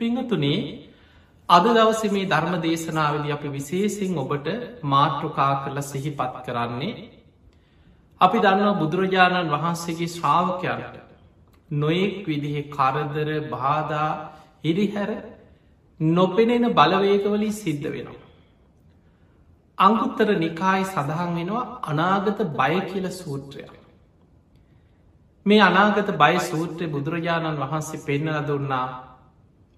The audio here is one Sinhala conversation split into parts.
පිංහතුනේ අද දවස මේ ධර්ම දේශනාවලි අපි විශේසිෙන් ඔබට මාතෘකා කරල සිහිපත් කරන්නේ අපි දන්නවා බුදුරජාණන් වහන්සේගේ ශ්‍රාවකයන්ට නොයෙක් විදිහෙ කරදර බාධා හිරිහැර නොපෙනෙන බලවේගවලින් සිද්ධ වෙනවා. අංකුත්තර නිකායි සඳහන් වෙනවා අනාගත බය කියල සූත්‍රයක්. මේ අනාගත බය සූත්‍රය බුදුරජාණන් වහන්සේ පෙන්නල දුන්නා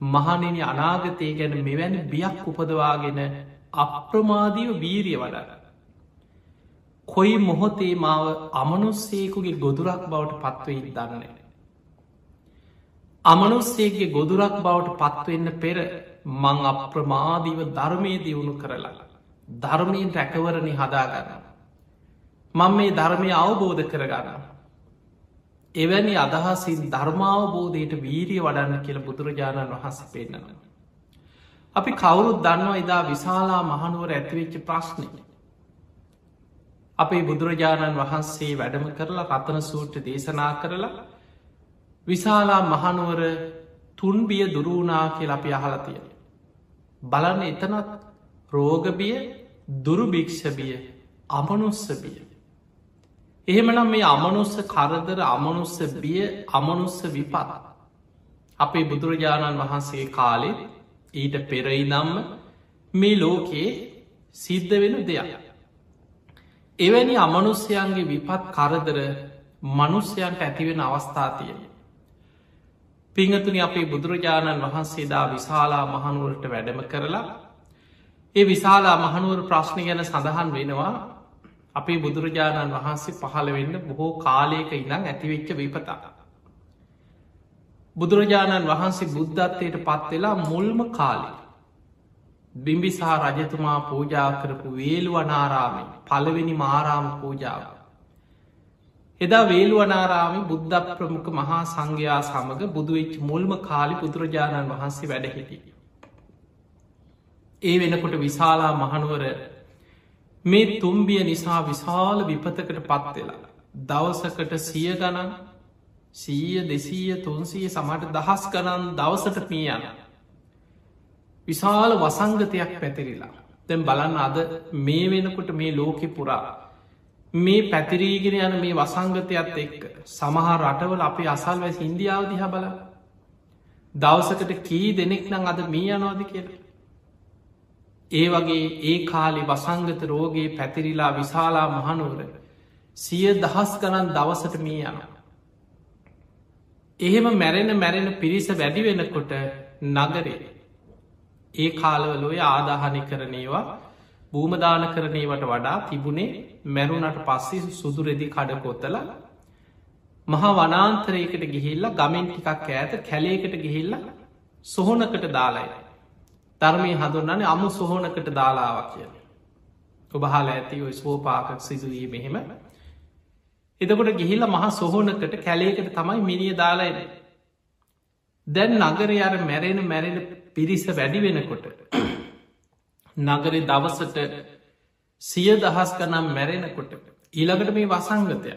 මහනෙන අනාගතය ගැන මෙවැනි බියක් උපදවාගෙන අප්‍රමාදීව වීරිය වඩර. කොයි මොහොතේ මාව අමනුස්සේකුගේ ගොදුරක් බවට පත්වයි දන්නේ. අමනුස්සේගේ ගොදුරක් බවට පත්වවෙන්න පෙර මං අප්‍රමාදීව ධර්මය දියුණු කරලා. ධර්මයෙන් රැකවරණි හදාගන්න. මං මේ ධර්මය අවබෝධ කරගන්න. එවැනි අදහසින් ධර්මාවබෝධයට වීරිය වඩන්න කියල බුදුරජාණන් වහන්ස පෙන්න්නනවා. අපි කවුරුත් දන්නවා එදා විශාලා මහනුවර ඇතිවෙච්ච ප්‍රශ්නය. අපේ බුදුරජාණන් වහන්සේ වැඩම කරලා රතන සූට්‍ර දේශනා කරලා විශාලා මහනුවර තුන්බිය දුරුණා කියල අපි අහලතිය. බලන්න එතනත් රෝගබිය දුරුභික්ෂබිය අමනුස්සබිය. එහෙමනම් මේ අමනුස්ස කරදර අමනුස්ස බිය අමනුස්ස විපත්. අපේ බුදුරජාණන් වහන්සේ කාලෙ ඊට පෙරයි නම්ම මේ ලෝකයේ සිද්ධ වෙන දෙයක්. එවැනි අමනුස්්‍යයන්ගේ විපත් කරදර මනුස්්‍යයන්ට ඇතිවෙන අවස්ථාතියෙන්. පිංහතුනි අපේ බුදුරජාණන් වහන්සේදා විශාලා මහනුවරට වැඩම කරලා ඒ විශාලා මහනුවර ප්‍රශ්නය ගැන සඳහන් වෙනවා අපේ බුදුරජාණන් වහන්සේ පහළ වෙන්න බොහෝ කාලයක ඉඳං ඇතිවෙච්ච විපතා. බුදුරජාණන් වහන්සේ බුද්ධත්වයට පත්වෙලා මුල්ම කාලි. බිම්බිසා රජතුමා පූජා කරපු වේල්ුවනාරාමි පළවෙනි මාරාම පූජාව. එදා වේල්ුවනාරාමි බුද්ධ ප්‍රමුඛ මහා සංඝයා සමඟ බුදුවෙච් මුල්ම කාලි බුදුරජාණන් වහන්සේ වැඩහිටි. ඒ වෙනකොට විශාලා මහනුවර මේ තුම්බිය නිසා විශාල විපතකට පත්වෙලා. දවසකට සිය ගණන් සීය දෙසීය තුන්සීය සමට දහස් ගණන් දවසට පියන. විශාල වසංගතයක් පැතිරිලා. දැම් බලන්න අද මේ වෙනකොට මේ ලෝකෙ පුරා. මේ පැතිරීගෙන යන මේ වසංගතයක්ත් එක්ක සමහා රටවල අපි අසල්වැස් ඉන්දියාව දිහ බල දවසකට කී දෙනෙක් නං අද මේ යනවාද කියලා. ඒ වගේ ඒ කාලි වසංගත රෝගේ පැතිරිලා විශාලා මහනුවර සිය දහස් ගණන් දවසට මී යන. එහෙම මැරෙන මැරෙන පිරිස වැඩි වෙනකොට නගරේ ඒ කාලවලොය ආදාහනි කරනේවා භූමදාන කරනේවට වඩා තිබුණේ මැරුණට පස්සේ සුදුරෙදි කඩකොත්තල මහා වනාන්තරයකට ගිහිල්ල ගමෙන් ටිකක් ඇත කැලේකට ගිහිල්ල සොහොනකට දාලායි ධර්මය හඳුන්නන්නේ අමු සොහොනකට දාලාවක් කියන. ඔබහල ඇති ඔයි ස්වෝපාකක් සිදුවී මෙහෙම. එතකොට ගිහිල්ල මහ සොහොනකට කැලේකට තමයි මිනිිය දාලායින. දැන් නගර අර මැරෙන මැරෙන පිරිස වැඩි වෙනකොට. නගරේ දවසට සිය දහස් කනම් මැරෙනකොට ඊළඟට මේ වසංගතය.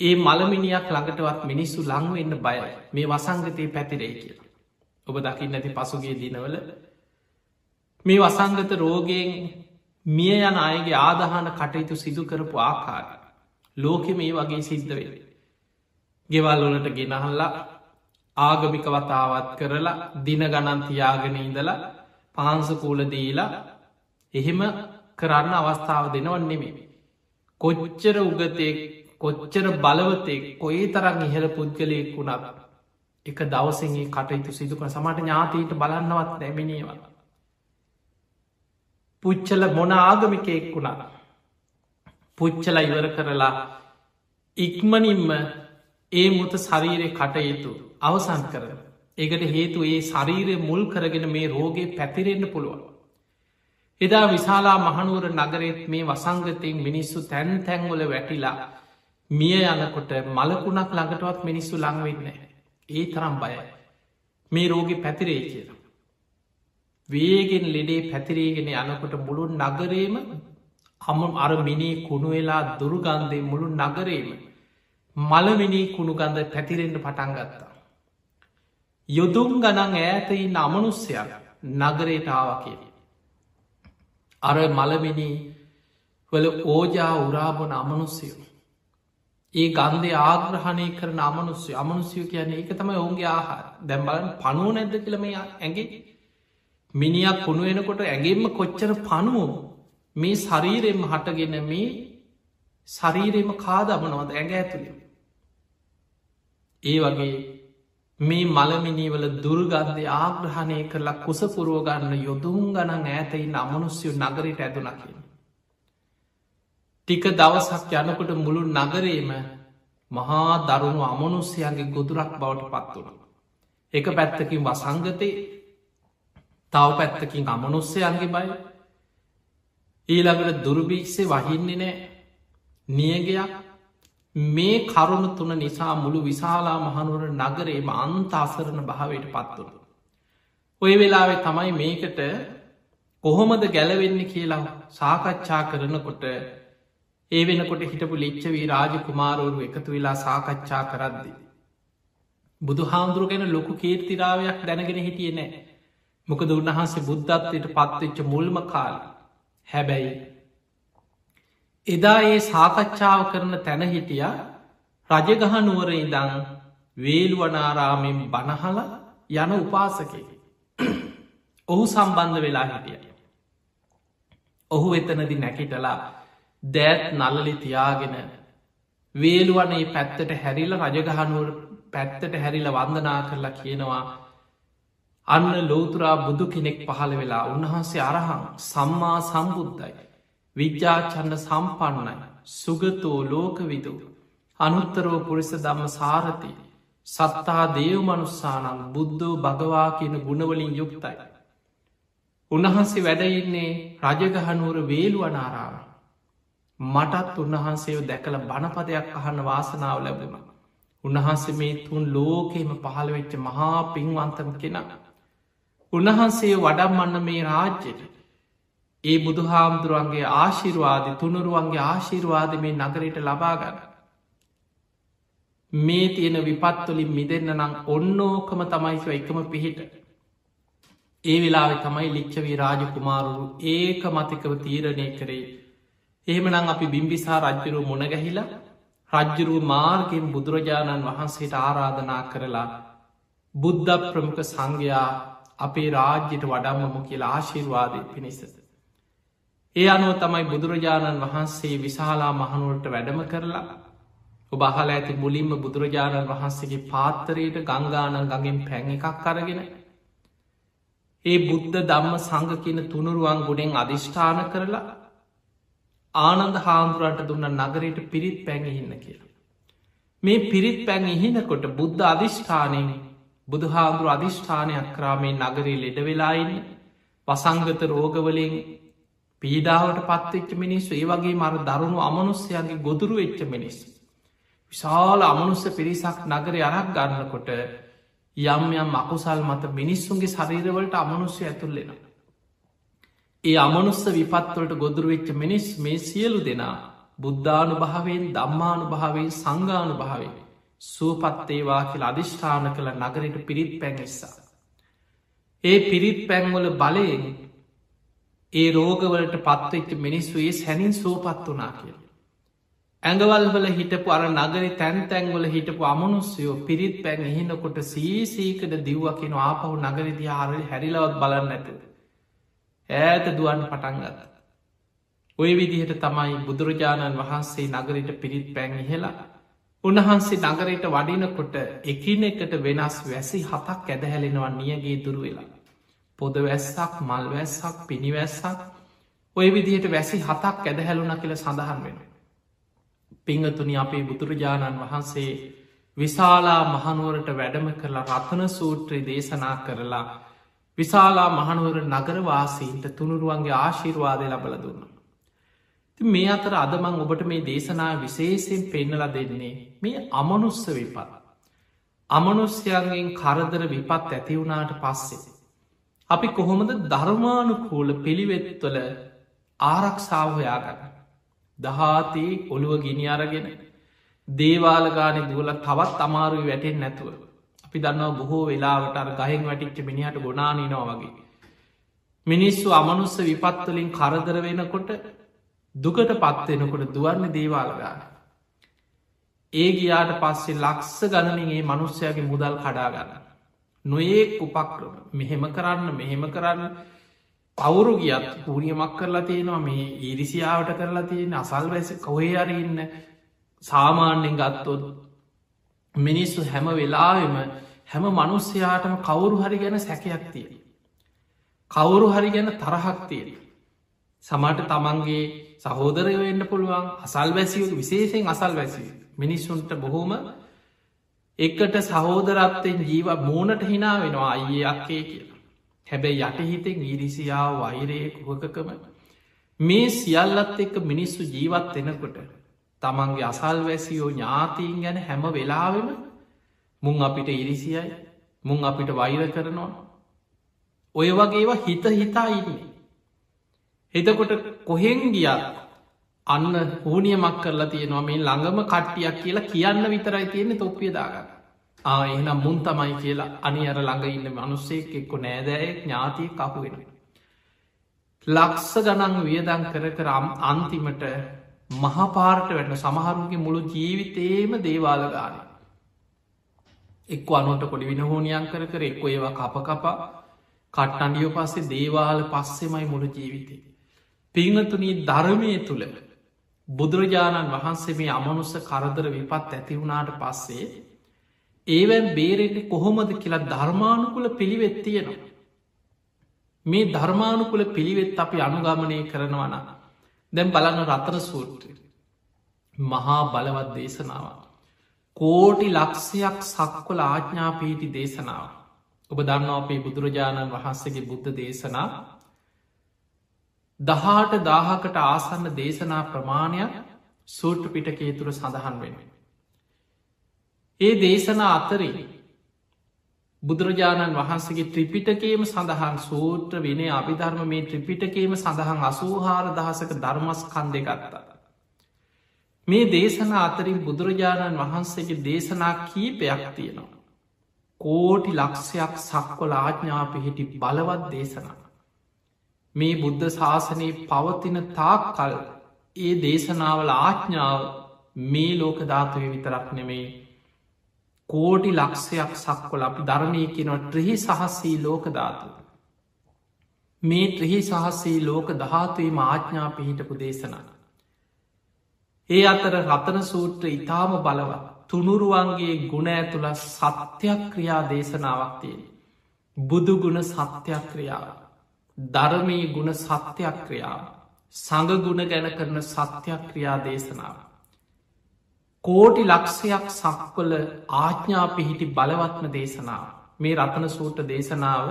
ඒ මළමිනියක් ළඟටවත් මිනිස්සු ලංවෙන්න බයයි මේ වසංගතය පැතිරේ කියලා. ඔබ දකිින් නැති පසුගේ දිනවල මේ වසංගත රෝගයෙන් මිය යන අයගේ ආදහන කටයුතු සිදු කරපු ආකාර ලෝකෙ මේ වගේ සිද්ධ වේ. ගෙවල් වලට ගෙනහල්ලා ආගමික වතාවත් කරලා දින ගණන් තියාගෙන ඉඳලා පාන්සකූල දීලා එහෙම කරන්න අවස්ථාව දෙනවන් නෙමේ. කොච්චර උගතේ කොච්චර බලවතේ කොයි තරම් ඉහළ පුද්ගලයෙක් වුණත් එක දවසගේ කටයුතු සිදුකන සමට ඥාතීට බලන්නවත් නැමිනේවා. පුච්චල මොන ආගමිකයෙක් වුණා. පුච්චල ඉවර කරලා ඉක්මනින්ම ඒ මුත ශරීරය කටයුතු අවසන් කරන. එකට හේතු ඒ ශරීරය මුල් කරගෙන මේ රෝගේ පැතිරෙන්න්න පුළුවන්. එදා විශාලා මහනුවර නගරෙත් මේ වසංගතයෙන් මිනිස්සු තැන් තැන්වල වැටිලා මිය යනකොට මලකුණක් ළඟටවත් මිනිස්සු ලංවෙන්නේ. ඒ තරම් බයයි. මේ රෝගි පැතිරේ කියලා. වේගෙන් ලෙඩේ පැතිරේගෙන යනකොට මුළුන් නගරේම හම අර මිනී කුණු වෙලා දුරුගන්දේ මුළු නගරේම මලමිනී කුණු ගන්ද පැතිරෙන්ට පටන් ගත්තා. යොදුම් ගනන් ඈතයි නමනුස්්‍යයක් නගරයට ආවකේ. අර මළමිනි වල ඕජා උරාබොන අමනුස්්‍යයෝ. ඒ ගන්දේ ආග්‍රහණය කරන අමනුස්්‍ය අමනුස්්‍යය කියන්නේ එක තමයි ඔවුන්ගේ ආහාර දැම්බලන් පනුව නැද්ද කියලම ඇගේ මිනිියක් කුණු වෙනකොට ඇගේම කොච්චර පනුවෝ මේ ශරීරෙම හටගෙන මේ ශරීරෙම කාදමනවද ඇඟ ඇතුළි. ඒ වගේ මේ මළමිනීවල දුර්ගන්ධය ආග්‍රහණය කරලා කුසපුරුවගන්න යොදුම් ගණන් ඇතයි අමනුස්්‍යය නගරයට ඇදුන කියන. ටික දවසක් යනකොට මුළු නගරේම මහා දරුණු අමනුස්්‍යයන්ගේ ගොදුරක් බවට පත් වුණ. එක පැත්තකින් වසංගතය තව පැත්තකින් අමනුස්්‍යයන්ගේ බයි ඊළඟට දුර්භීක්ෂේ වහින්නේ නෑ නියගයක් මේ කරුණු තුන නිසා මුළු විශාලා මහනුවර නගරේම අන්ත අසරණ භාවයට පත්වන. ඔය වෙලාවෙ තමයි මේකට කොහොමද ගැලවෙන්න කියලා සාකච්ඡා කරනකොට ඒ වෙනකොට හිටපු ලිච්චවී රාජ කුමාරවරු එකතු වෙලා සාකච්ඡා කරද්දි. බුදු හාමුදුරු ගැන ලොකු කීර්තිරාවයක් දැනගෙන හිටිය නෑ මොකද උන්වහන්සේ බුද්ධත්වයට පත්වෙච්ච මුල්ම කාල හැබැයි එදා ඒ සාකච්ඡාව කරන තැන හිටිය රජගහනුවර ඉදං වේළුවනාරාමෙන් බණහල යන උපාසකය. ඔහු සම්බන්ධ වෙලා හිටිය. ඔහු එතනදි නැකිටලා දෑත් නල්ලලි තියාගෙන වේළුවනේ පැත්තට හැරිල රජගහනුවර පැත්තට හැරිල වන්දනා කරලා කියනවා අන්න ලෝතුරා බුදු කෙනෙක් පහළ වෙලා උන්වහන්සේ අරහං සම්මා සම්බුද්ධයි. විද්‍යාචන්න සම්පන්නයි සුගතෝ ලෝකවිදු අනුත්තරෝ පුරිස දම්ම සාරති සත්තා දේවමනුස්සානන් බුද්ධෝ භගවා කියන ගුණවලින් යුක්තයි. උන්වහන්සේ වැඩඉන්නේ රජගහනුවර වේලු අනාරාව. මටත් උන්වහන්සේව දැකළ බණපදයක් අහන්න වාසනාව ලැබුණ. උන්වහන්සේ මේ තුන් ලෝකෙම පහළ වෙච්ච මහා පින්වන්තම කෙන. උන්වහන්සේ වඩම්මන්න මේ රාජ්‍යයට ඒ බුදු හාමුදුරුවන්ගේ ආශිරවාද තුනුරුවන්ගේ ආශිරවාද මේ නගරයට ලබාගන්න. මේ තියෙන විපත්තුලින් මිදන්න නම් ඔන්නෝකම තමයිව එකම පිහිට. ඒ වෙලාවෙ තමයි ලිච්චවී රාජකුමාරුරු ඒක මතිකව තීරණය කරේ. එහෙමනං අපි බිම්බිසා රජ්ජරු මුණගැහිලා රජ්ජරුව මාර්ගෙන් බුදුරජාණන් වහන්සේට ආරාධනා කරලා බුද්ධ ප්‍රමුඛ සංඝයා අපේ රාජ්‍යයට වඩම්මම කියලා ආශිර්වාදය පිණිසද. ඒ අනුව තමයි බුදුරජාණන් වහන්සේ විශාලා මහනුවට වැඩම කරලා ඔබ අහල ඇති මුලින්ම බුදුරජාණන් වහන්සේගේ පාත්තරයට ගංගානන් ගගෙන් පැන් එකක් කරගෙන ඒ බුද්ධ දම්ම සංග කියන තුනුරුවන් ගුණෙන් අධිෂ්ඨාන කරලා ආනන්ද හාමුදුරන්ට දුන්න නගරයට පිරිත් පැඟහින්න කියලා. මේ පිරිත් පැන් ඉහිනකොට බුද්ධ අධිෂ්ඨානයෙන් බුදු හාමුදුරු අධිෂ්ඨානයක් කරාමේ නගරේ ලෙඩ වෙලායින්න වසංගත රෝගවලින් පීඩාවට පත්වෙච්ච මිනිස්සු ඒ වගේ මර දරුණු අමනුස්්‍යයන්ගේ ගොදුරු වෙච්ච මිනිස්. විශාල අමනුස්ස පිරිසක් නගර අරක් ගන්නකොට යම් යම් අකුසල් මත මිනිස්සුන්ගේ ශරීරවලට අමනුස්්‍ය ඇතුල්ලෙන. ඒ අමනුස්ස විපත්වලට ගොදුරු වෙච්ච මිනිස් මේ සියලු දෙනා බුද්ධානු භාවෙන් දම්මානු භාවෙන් සංගානු භාවෙන් සූපත්තේවා කියල අධිෂ්ඨාන කළ නගරට පිරිත් පැන්නිස්සා. ඒ පිරිත් පැන්වල බලයෙන් ඒ රෝගවලට පත්වෙච්ච මිනිස්සු ඒ සැනින් සෝපත් වනා කිය. ඇඟවල්වල හිටපු අර නගරි තැන් තැන්වල හිටපු අමනුස්යෝ පිරිත් පැන් එහිනකොට සීසීකද දිව්වකින ආපහු නගරිදි ආරල් හැරිලවත් බලන්න ඇත. ඈත දුවන් පටන්ගත. ඔය විදිහට තමයි බුදුරජාණන් වහන්සේ නගරට පිරිත් පැන් ඉහෙලා උන්වහන්සේ නගරයට වඩිනකොට එකිනෙකට වෙනස් වැසි හතක් ඇදහැලෙනවා නියගේ දුරුවෙලා. පොද වැස්සක් මල් වැස්සක් පිණිවැස්සක් ඔය විදිහට වැසි හතක් ඇදහැලුන කියල සඳහන් වෙන. පිංහතුනි අපේ බුදුරජාණන් වහන්සේ විශාලා මහනුවරට වැඩම කරලා රතන සූත්‍රය දේශනා කරලා විශාලා මහනුවර නගරවාසීන්ට තුනුරුවන්ගේ ආශිර්වාදය ලබල දුන්න. මේ අතර අදමං ඔබට මේ දේශනා විශේෂයෙන් පෙන්නල දෙන්නේ මේ අමනුස්ස විපත්. අමනුස්්‍යයන්ගෙන් කරදර විපත් ඇතිවුණාට පස්සේ. අපි කොහොමද ධර්මානුකූල පිළිවෙත්වල ආරක්ෂාවහයාගන්න. දහාතේ ඔළුව ගිනි අරගෙන දේවාලගානෙ දුවල තවත් අමාරුයි වැටෙන් නැතුව. අපි දන්නවා බොහෝ වෙලාවට අර ගහෙන් වැටිච්ච මිනිහට ගොනානීනවා වගේ. මිනිස්සු අමනුස්ස විපත්වලින් කරදර වෙනකොට දුකට පත්වෙනකොට දුවන්න දේවාලගාන. ඒ ගියාට පස්සේ ලක්ස ගණනගේ මනුස්්‍යයාගේ මුදල් කඩාගන්න. නොඒක් උපක්‍රම මෙහෙම කරන්න මෙහෙම කරන්න පවුරු ගියත් පූරියමක් කරලා තියෙනවා මේ ඊරිසියාවට කරලා තියෙන අසල් වැස කොහේ අරඉන්න සාමාන්‍යෙන් ගත්තොත් මිනිස්සු හැම වෙලාවෙම හැම මනුස්්‍යයාටම කවුරු හරි ගැන සැකයක් තියෙන. කවුරු හරි ගැන තරහක් තියෙන. සමට තමන්ගේ සහෝදරය වෙන්න පුළුවන් අසල් වැසිය විශේෂෙන් අසල් වැසිය මිනිස්සුන්ට බොහෝම එකට සහෝදරත්තෙන් ජීව මූනට හිනා වෙනවා අයියේ අක්කේ කියලා. හැබැයි යටහිතෙන් ඉරිසියාව වෛරය කුහකකම මේ සියල්ලත් එක්ක මිනිස්සු ජීවත් වෙනකොට තමන්ගේ අසල් වැසියෝ ඥාතීන් ගැන හැම වෙලාවෙම මුං අපිට ඉරිසියයි මුං අපිට වෛර කරනවා. ඔය වගේවා හිත හිතා ඉන්නේ. එතකොට කොහෙන් ගියත් අන්න හූනියමක් කරලා තියෙනවා මේ ළඟම කට්ටියක් කියලා කියන්න විතරයි තියෙන්නේ තොප්පිය දාගන්න. ආයනම් මුන් තමයි කියලා අනි අර ළඟ ඉන්න මනුස්සෙක් එක්කො නෑදෑය ඥාතිය කපු වෙන. ලක්ස ගනන් වියදන් කර කරම් අන්තිමට මහපාරට වැන්න සමහරුගේ මුළු ජීවිතේම දේවාලගාන. එක් අනුට කොඩි විනහෝනියන් කර කර එක්කො ඒවා කප කපා කට්ටන්ඩියෝ පස්සේ දේවාල පස්සෙමයි මුළු ජීවිතේ. පිංහතුනී ධර්මය තුළ බුදුරජාණන් වහන්සේ මේ අමනුස්ස කරදර විපත් ඇතිවුණාට පස්සේ ඒවැන් බේරෙන්ට කොහොමද කියලා ධර්මානුකුල පිළිවෙත් තියෙනවා. මේ ධර්මානුකුල පිළිවෙත් අපි අනුගමනය කරනවන දැම් බලන්න රතන සූත්‍රය මහා බලවත් දේශනාව. කෝටි ලක්ෂයක් සක්වල ආඥාපීටි දේශනාව. ඔබ දන්නවා අපේ බුදුරජාණන් වහන්සේගේ බුද්ධ දේශනා දහාට දාහකට ආසන්න දේශනා ප්‍රමාණයක් සූට්‍ර පිටකේ තුර සඳහන් වෙනුවෙන්. ඒ දේශනා අතරින් බුදුරජාණන් වහන්සේගේ ත්‍රිපිටකේම සඳහන් සූත්‍ර විනේ අභිධර්ම මේ ත්‍රිපිටකේම සඳහන් අසූහාර දහසක ධර්මස් කන්දෙ ගත්තා. මේ දේශනා අතරින් බුදුරජාණන් වහන්සේගේ දේශනා කීපයක් තියෙනවා. කෝටි ලක්ෂයක් සක්වල ආඥාපිහිටි බලවත් දේශනා. මේ බුද්ධ ශාසනයේ පවතින තාක් කල් ඒ දේශනාවල ආඥාව මේ ලෝක ධාතුවය විතරක් නෙමේ කෝටි ලක්ෂයක් සක්වල අපි ධර්මය කියනව ට්‍රහි සහස්සී ලෝක ධාතු. මේ ත්‍රහි සහස්සේ ලෝක දහතුවීම ආඥා පිහිටපු දේශනා. ඒ අතර රතන සූත්‍ර ඉතාම බලව තුනුරුවන්ගේ ගුණ ඇතුළ සත්‍යයක් ක්‍රියා දේශනාවක් තියෙන. බුදුගුණ සත්‍යයක් ක්‍රියාව. ධර්මී ගුණ සත්‍යයක් ක්‍රියාව. සඟගුණ ගැන කරන සත්‍යයක් ක්‍රියා දේශනාව. කෝටි ලක්ෂයක් සක්වල ආඥා පිහිටි බලවත්ම දේශනාව මේ රතන සූට දේශනාව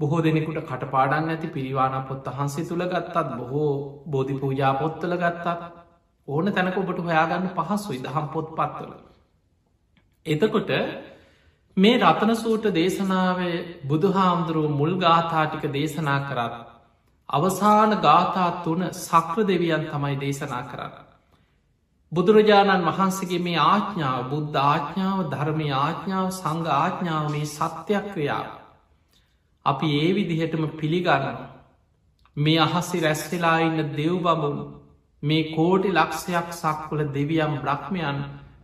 බොහෝ දෙනෙකුට කටපාඩන් ඇති පිරිවාන පොත් වහන්සේ තුළ ගත්තත් බොහෝ බෝධි පූජා පොත්තල ගත්තත් ඕන තැනක ඔබට හොයාගන්න පහසුයි දහම් පොත් පත්වල. එතකොට මේ රතන සූට දේශනාවේ බුදුහාමුදුරුව මුල් ගාථාටික දේශනා කරත්. අවසාන ගාථා තුන සක්‍ර දෙවියන් තමයි දේශනා කරන්න. බුදුරජාණන් වහන්සේගේ මේ ආඥාව බුද්ධ ආඥාව ධර්මය ආඥාව සංඝ ආඥාව මේ සත්‍යයක් ක්‍රියාව. අපි ඒ විදිහටම පිළිගන්න මේ අහස්සි රැස්වෙලා ඉන්න දෙව්බමුණු මේ කෝටි ලක්ෂයක් සක්වල දෙවියම් බ්‍රහ්මයන්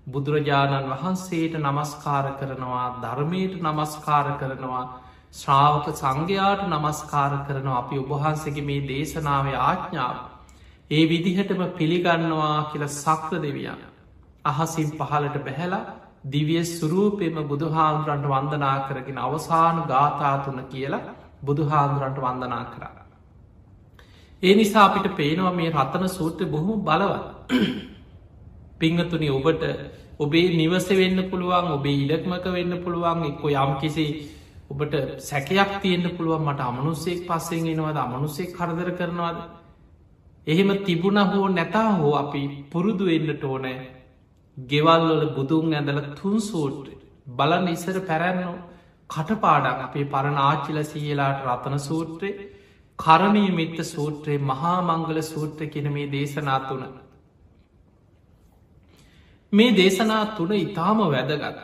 බුදුරජාණන් වහන්සේට නමස්කාර කරනවා ධර්මයට නමස්කාර කරනවා ශ්‍රාවක සංඝයාට නමස්කාර කරනවා අපි ඔබහන්සගේ මේ දේශනාවේ ආඥාව ඒ විදිහටම පිළිගන්නවා කියල සක්‍ර දෙවියන් අහසින් පහලට බැහැලා දිවිය සුරූපෙම බුදුහාන්දුරන්ට වන්දනා කරගෙන අවසාන ගාථාතුන කියලා බුදුහාන්දුරන්ට වන්දනා කරා. ඒ නිසා අපිට පේනවා මේ රතන සූත්‍ර බොහොම බලව පිංහතුනි ඔබට ඔබේ නිවස වෙන්න පුළුවන් ඔබේ ඉඩක්මක වෙන්න පුළුවන් එක්කො යම් කිසි ඔබට සැකයක් තියෙන්න්න පුළුවන් මට අමනුස්සෙක් පස්සෙන් එනවද අමනුස්සෙක් කරදර කරනවාද එහෙම තිබුණ හෝ නැතා හෝ අපි පුරුදු වෙන්නට ඕනෑ ගෙවල්වල බුදුන් ඇඳල තුන් සූට්‍ර බලන්න ඉස්සර පැරැන්නෝ කටපාඩක් අපේ පරණ ආච්චිල සියලාට රතන සූත්‍රය කරණී මිත්ත සූත්‍රයේ මහා මංගල සූත්‍ර කෙන මේ දේශනා තුන. මේ දේශනා තුන ඉතාම වැදගත්.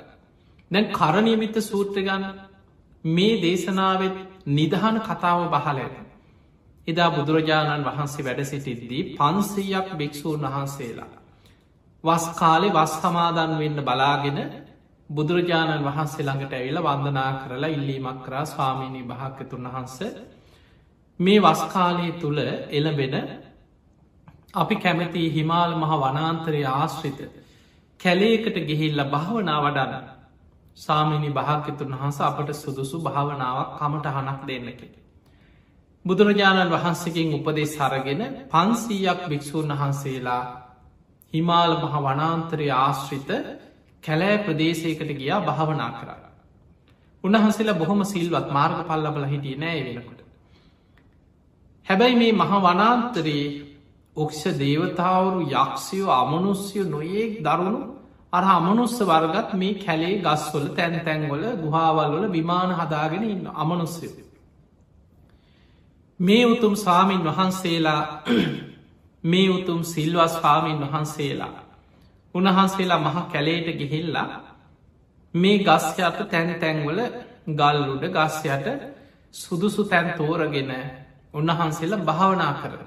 දැන් කරණයමිත්ත සූත්‍ර ගන්න මේ දේශනාවත් නිදහන කතාව බහල ඇත. එදා බුදුරජාණන් වහන්සේ වැඩ සිටිද්දී පන්සීයක් භික්‍ෂූන් වහන්සේලා. වස් කාලෙ වස් සමාදන් වෙන්න බලාගෙන බුදුරජාණන් වහන්සේ ළඟට ඇවිල වන්දනා කරලා ඉල්ලීමක් කරා ස්වාමීණී භාක්‍යතුන් වහන්ස මේ වස්කාලය තුළ එළබෙන අපි කැමති හිමාල් මහ වනාන්තරය ආශ්‍රිත කැලේකට ගෙහිල්ල භාවනා වඩන්න සාමිනි භාග්‍යතුන් වහන්ස අපට සුදුසු භාවනාවක් කමට හනක් දෙන්නකි. බුදුරජාණන් වහන්සකින් උපදෙස් සරගෙන පන්සීයක් භික්‍ෂූන් වහන්සේලා හිමාල මහ වනාන්තරය ආශ්‍රිත කැලෑ ප්‍රදේශයකට ගියා භාවනා කරා. උන්වහන්සේලා බොහොම සිල්වත් මාර්ග පල්ලබල හිටිය නෑ වෙනකොට. හැබැයි මේ මහ වනාන්තරයේ ඔක්ෂ දේවතාවරු යක්ෂයෝ අමනුස්්‍යය නොයෙක් දරුණු අර අමනුස්ස වර්ගත් මේ කැලේ ගස්වල තැන් තැන්වල ගුහාවල්වල විමාන හදාගෙන ඉන්න අමනුස්්‍යය. මේ උතුම් සාමීන් වහන්සේලා මේ උතුම් සිල්වස් පාමීන් වහන්සේලා උන්වහන්සේලා මහ කැලේට ගිහිල්ලා මේ ගස්යට තැන් තැන්වල ගල්ලුඩ ගස්යට සුදුසු තැන් තෝරගෙන උන්වහන්සේලා භාවනා කරන.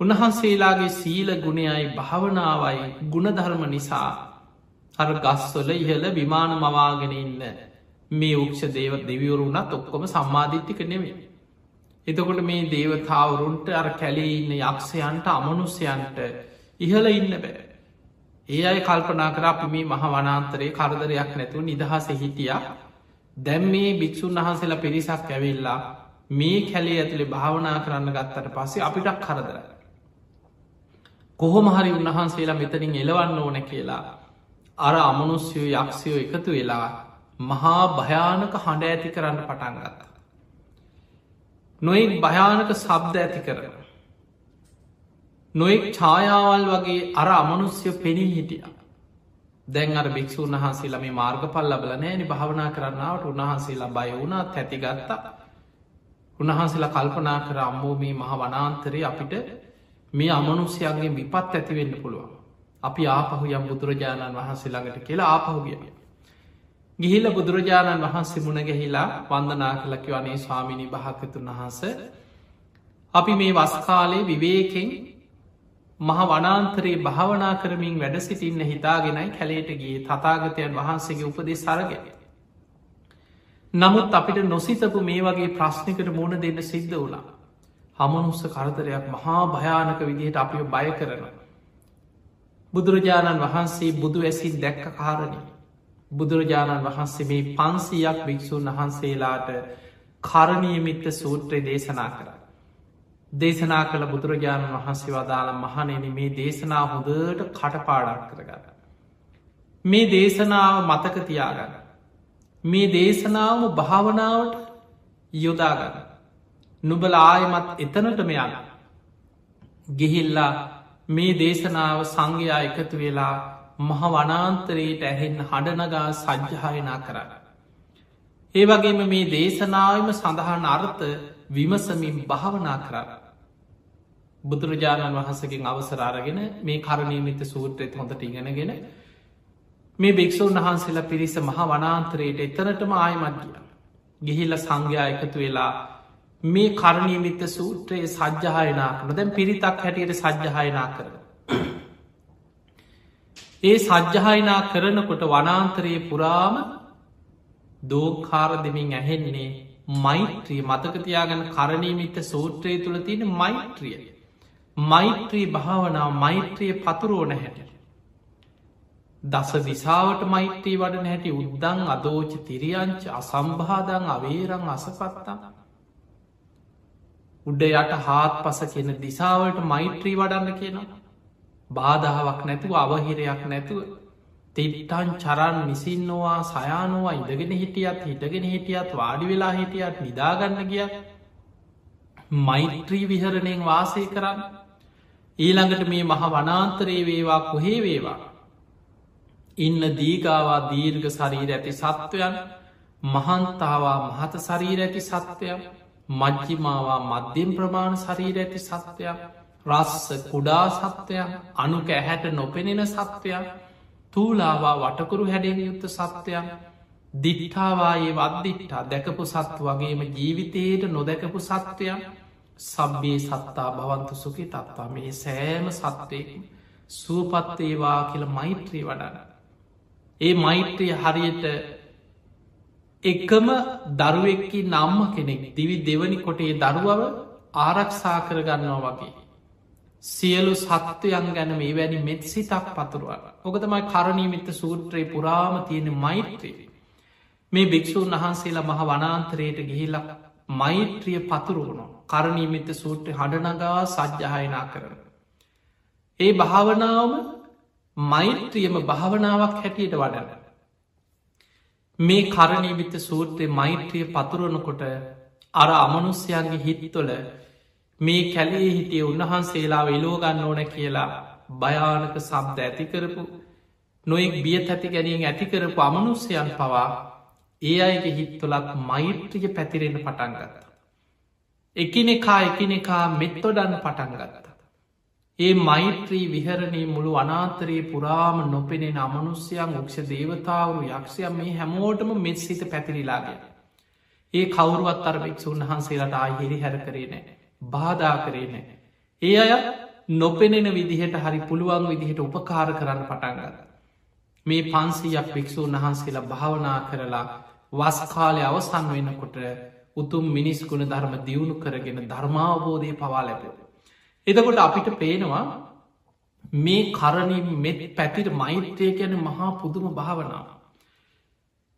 උන්වහන්සේලාගේ සීල ගුණයයි භාවනාවයි ගුණධර්ම නිසා හර ගස්වල ඉහල විමාන මවාගෙන ඉන්න මේ උක්ෂ දේව දෙවිවරුණත් ඔක්කොම සම්මාධිට්ටික නෙවේ. එතකොට මේ දේවතාවරුන්ට අර කැලේ ඉන්න යක්ෂයන්ට අමනුස්්‍යයන්ට ඉහල ඉන්න බෑ. ඒ අයි කල්පනා කර අපි මේ මහ වනාන්තරයේ කරදරයක් නැතුව නිදහස හිටිය දැම් මේ භික්‍ෂූන් වහන්සේලා පිරිසක් ඇවෙල්ලා මේ කැලේ ඇතුළේ භාවනා කරන්න ගත්තට පස්සේ අපිටක් කරදර. කොහොම හරි උන්වහන්සේලා මෙතනින් එලවන්න ඕන කියලා අර අමනුස්්‍යයෝ යක්ෂයෝ එකතු වෙලා මහා භයානක හඬ ඇති කරන්න පටන් ගත්ත. නොයි භයානක සබ්ද ඇති කරන. නොෙක් ඡායාවල් වගේ අර අමනුස්්‍ය පෙනී හිටිය. දැන් අර භික්ෂූන් වහන්සේලා මේ මාර්ගපල් ලබල නෑනි භාවනා කරන්නාවට උන්වහන්සේලා බය වුණා තැතිගත්තා උන්වහන්සේලා කල්පනා කර අම්මෝ මේ මහ වනාන්තරය අපිට මේ අමනුස්්‍යයන්ගේ විපත් ඇතිවෙන්න පුළුවන්. අපි ආපහු යම් බුදුරජාණන් වහන්සේ ළඟට කියලා ආපහුගිය. ගිහිල්ල බුදුරජාණන් වහන්සේ මුණගැහිලා වන්දනා කලකි වනේ ස්වාමිණි භාකතුන් වහන්ස අපි මේ වස්කාලේ විවේකෙන් මහ වනාන්තරයේ භාවනා කරමින් වැඩ සිටින්න හිතාගෙනයි කැලේට ගිය තතාගතයන් වහන්සේගේ උපදේ සරගෙන. නමුත් අපිට නොසිතපු මේ වගේ ප්‍රශ්නකට මුණ දෙන්න සිද්ධ වුණා. හමනුස්ස කරදරයක් මහා භයානක විදිහට අපි බය කරන. බුදුරජාණන් වහන්සේ බුදු ඇසින් දැක්ක කාරණය. බුදුරජාණන් වහන්සේ මේ පන්සීයක් භික්‍ෂූන් වහන්සේලාට කරණීයමිත්ත සූත්‍රය දේශනා කර. දේශනා කළ බුදුරජාණන් වහන්සේ වදාළ මහනෙන මේ දේශනා හොදට කටපාඩක් කරගන්න. මේ දේශනාව මතක තියාගන්න. මේ දේශනාවම භාවනාවට යොදාගන්න. නුබල ආයමත් එතනටම යන. ගිහිල්ලා මේ දේශනාව සංඝයා එකතු වෙලා මහ වනාන්තරයට ඇහෙන් හඩනගා සජ්්‍යහයනා කරන්න. ඒ වගේම මේ දේශනාවම සඳහන් අර්ථ විමසමින් භාවනා කරන්න. බුදුරජාණන් වහන්සකින් අවසරාරගෙන මේ කරණීමිත සූත්‍රයත් හොඳට ඉගෙනගෙන මේ භික්‍ෂූන් වහන්සේලා පිරිස මහ වනාන්තරයට එතනටම ආයමත් ගිය. ගිහිල්ල සංඝයා එකතු වෙලා මේ කරණීමිත්ත සූත්‍රයේ සජ්්‍යහයනා කරන දැන් පිරිතක් හැටියට සජ්්‍යහයනා කර. ඒ සජ්්‍යහයනා කරනකොට වනාන්තරයේ පුරාම දෝකාර දෙමින් ඇහෙන්නේ මෛත්‍රී මතකතියාගන කරණීමිත්ත සූත්‍රය තුළ තියෙන මෛත්‍රිය. මෛත්‍රී භාවනාව මෛත්‍රිය පතුරෝන හැට. දස දිසාවට මෛත්‍රී වඩන හැටි උද්දං අදෝච තිරියංච අසම්භාදං අවේරං අසපත්තා. උඩ යට හාත් පස කියන දිසාවට මෛත්‍රී වඩන්න කියනවා. බාධාවක් නැතුව අවහිරයක් නැතුව. තිට්ටන් චරන් නිසින්නවා සයානවා ඉඳගෙන හිටියත් හිටගෙන හිටියත් වාඩි වෙලා හිටියත් නිදාගන්න ගිය මෛත්‍රී විහරණයෙන් වාසය කරන්න. ඊළඟට මේ මහ වනාන්තරයේ වේවා කොහේ වේවා? ඉන්න දීගාවා දීර්ග ශරීර ඇති සත්වයන් මහන්තාවා මහත ශරීර ඇති සත්වයන් මජ්ජිමාවා මධ්‍යම් ප්‍රමාණ ශරීර ඇති සත්වයක් රස්ස කුඩා සත්වයක් අනුක ඇහැට නොපෙනෙන සත්වයක් තූලාවා වටකුරු හැඩෙන් යුත්ත සත්වයන් දිට්ඨාවායේ වද්දිට්ටා දැකපු සත්තු වගේම ජීවිතයට නොදැකපු සත්වයන් සබ්බේ සත්තා භවන්තු සුකි තත්තා මේ සෑම සත්වයකින් සුවපත්තේවා කියල මෛත්‍රී වඩන. ඒ මෛත්‍රිය හරියට එකම දරුවෙක්කි නම්ම කෙනෙක් දිවි දෙවනි කොටේ දරුවව ආරක්ෂා කරගන්නවා වගේ. සියලු සත්වයන් ගැන මේ වැනි මෙත් සිතක් පතුරුව. ඔකතමයි කරණීමිත සූත්‍රයේ පුරාම තියෙන මෛත්‍රී. මේ භික්‍ෂූන් වහන්සේලා මහ වනාන්තරයට ගිහිලක් මෛත්‍රිය පතුරුවුණු කරණීමිත සූත්‍රය හඩනගා සජ්්‍යහයනා කරන. ඒ භාවනාවම මෛත්‍රියම භාවනාවක් හැටියට වඩන්න. මේ කරණීවිත සූත්‍රය මෛත්‍රිය පතුරනකොට අර අමනුස්්‍යයන්ගේ හිත්තොල මේ කැලේ හිටිය උන්වහන්සේලා වෙලෝගන්න ඕන කියලා භයානක සබ්ද ඇතිකරපු නොයෙක් බිය ඇති ගැනීම ඇතිකරපු අමනුස්්‍යයන් පවා ඒ අයගේ හිත්තුලත් මෛත්‍රිය පැතිරෙන පටන් ගත්ත. එකිනෙකා එකිනෙකා මෙත්තොඩන්න පටන් ගත්ත. ඒ මෛත්‍රී විහරණී මුළු අනාතරයේ පුරාම නොපෙනෙන අමනුස්්‍යයන් උක්ෂ දේවතාවරු යක්ෂයම් මේ හැමෝටම මෙත් සිත පැතිරිලාගෙන. ඒ කවරුවත් අර භික්‍ෂූන් වහන්සේලට ආහිරි හැර කරේ නෑ. බාධා කරේ නෑ. ඒ අය නොපෙනෙන විදිහට හරි පුළුවන් විදිහට උපකාර කරන්න පටන්ගන්න. මේ පන්සීයක් භික්‍ෂූන් වහන්සේලා භාවනා කරලා වස්කාලය අවසන් වෙනකොට උතුම් මිනිස් ගුණ ධර්ම දියුණු කරගෙන ධර්මාවබෝධය පවා ලැබ. එදකොට අපිට පේනවා මේ කරණින් මෙත් පැතිර මෛත්‍රය ගැන මහා පුදුම භාවනාව.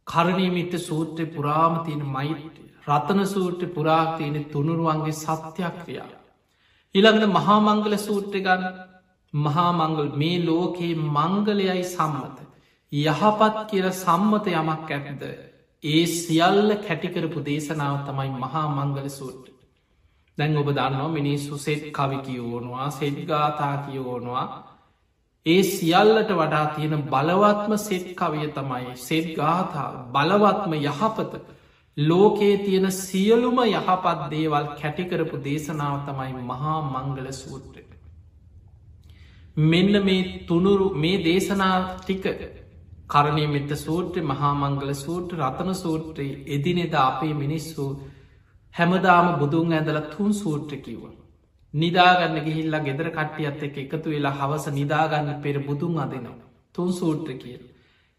කරණීමිත සූත්‍රය පුරාම තියෙන මෛත්‍රය රතන සූට්‍ර පුරාතියන තුනුරුවන්ගේ සත්‍යයක් ක්‍රියා. ඉළඟට මහාමංගල සූට්‍ර ගන්න මහාමංගල් මේ ලෝකයේ මංගලයයි සම්මත. යහපත් කියල සම්මත යමක් ඇැද. ඒ සියල්ල කැටිකරපු දේශනාව තමයි මහා මංගල සූට්‍ර. දැන් ඔබ දන්නවා මිනිස්සු සෙට් කවි කියෝනවා සෙඩ්ගාතා කියෝනවා ඒ සියල්ලට වඩා තියෙන බලවත්ම සෙට් කවිය තමයි සෙට් ගාථා බලවත්ම යහපත ලෝකයේ තියෙන සියලුම යහපත් දේවල් කැටිකරපු දේශනාව තමයි මහා මංගල සූත්‍රය. මෙන්න මේ තුනුරු මේ දේශනා ටික කරණය මෙත සූත්‍රය මහා මංගල සූට්‍ර රතන සූත්‍රයේ එදිනෙද අපේ මිනිස්සු හැමදාම බුදුන් ඇඳල තුන් සූට්‍ර කිව්ව. නිදාගන්න ගිහිල්ලා ගෙදර කට්ටියත් එක එකතු වෙලා හවස නිදාගන්න පෙර බුදුන් අදනවා. තුන් සූට්‍ර කියල.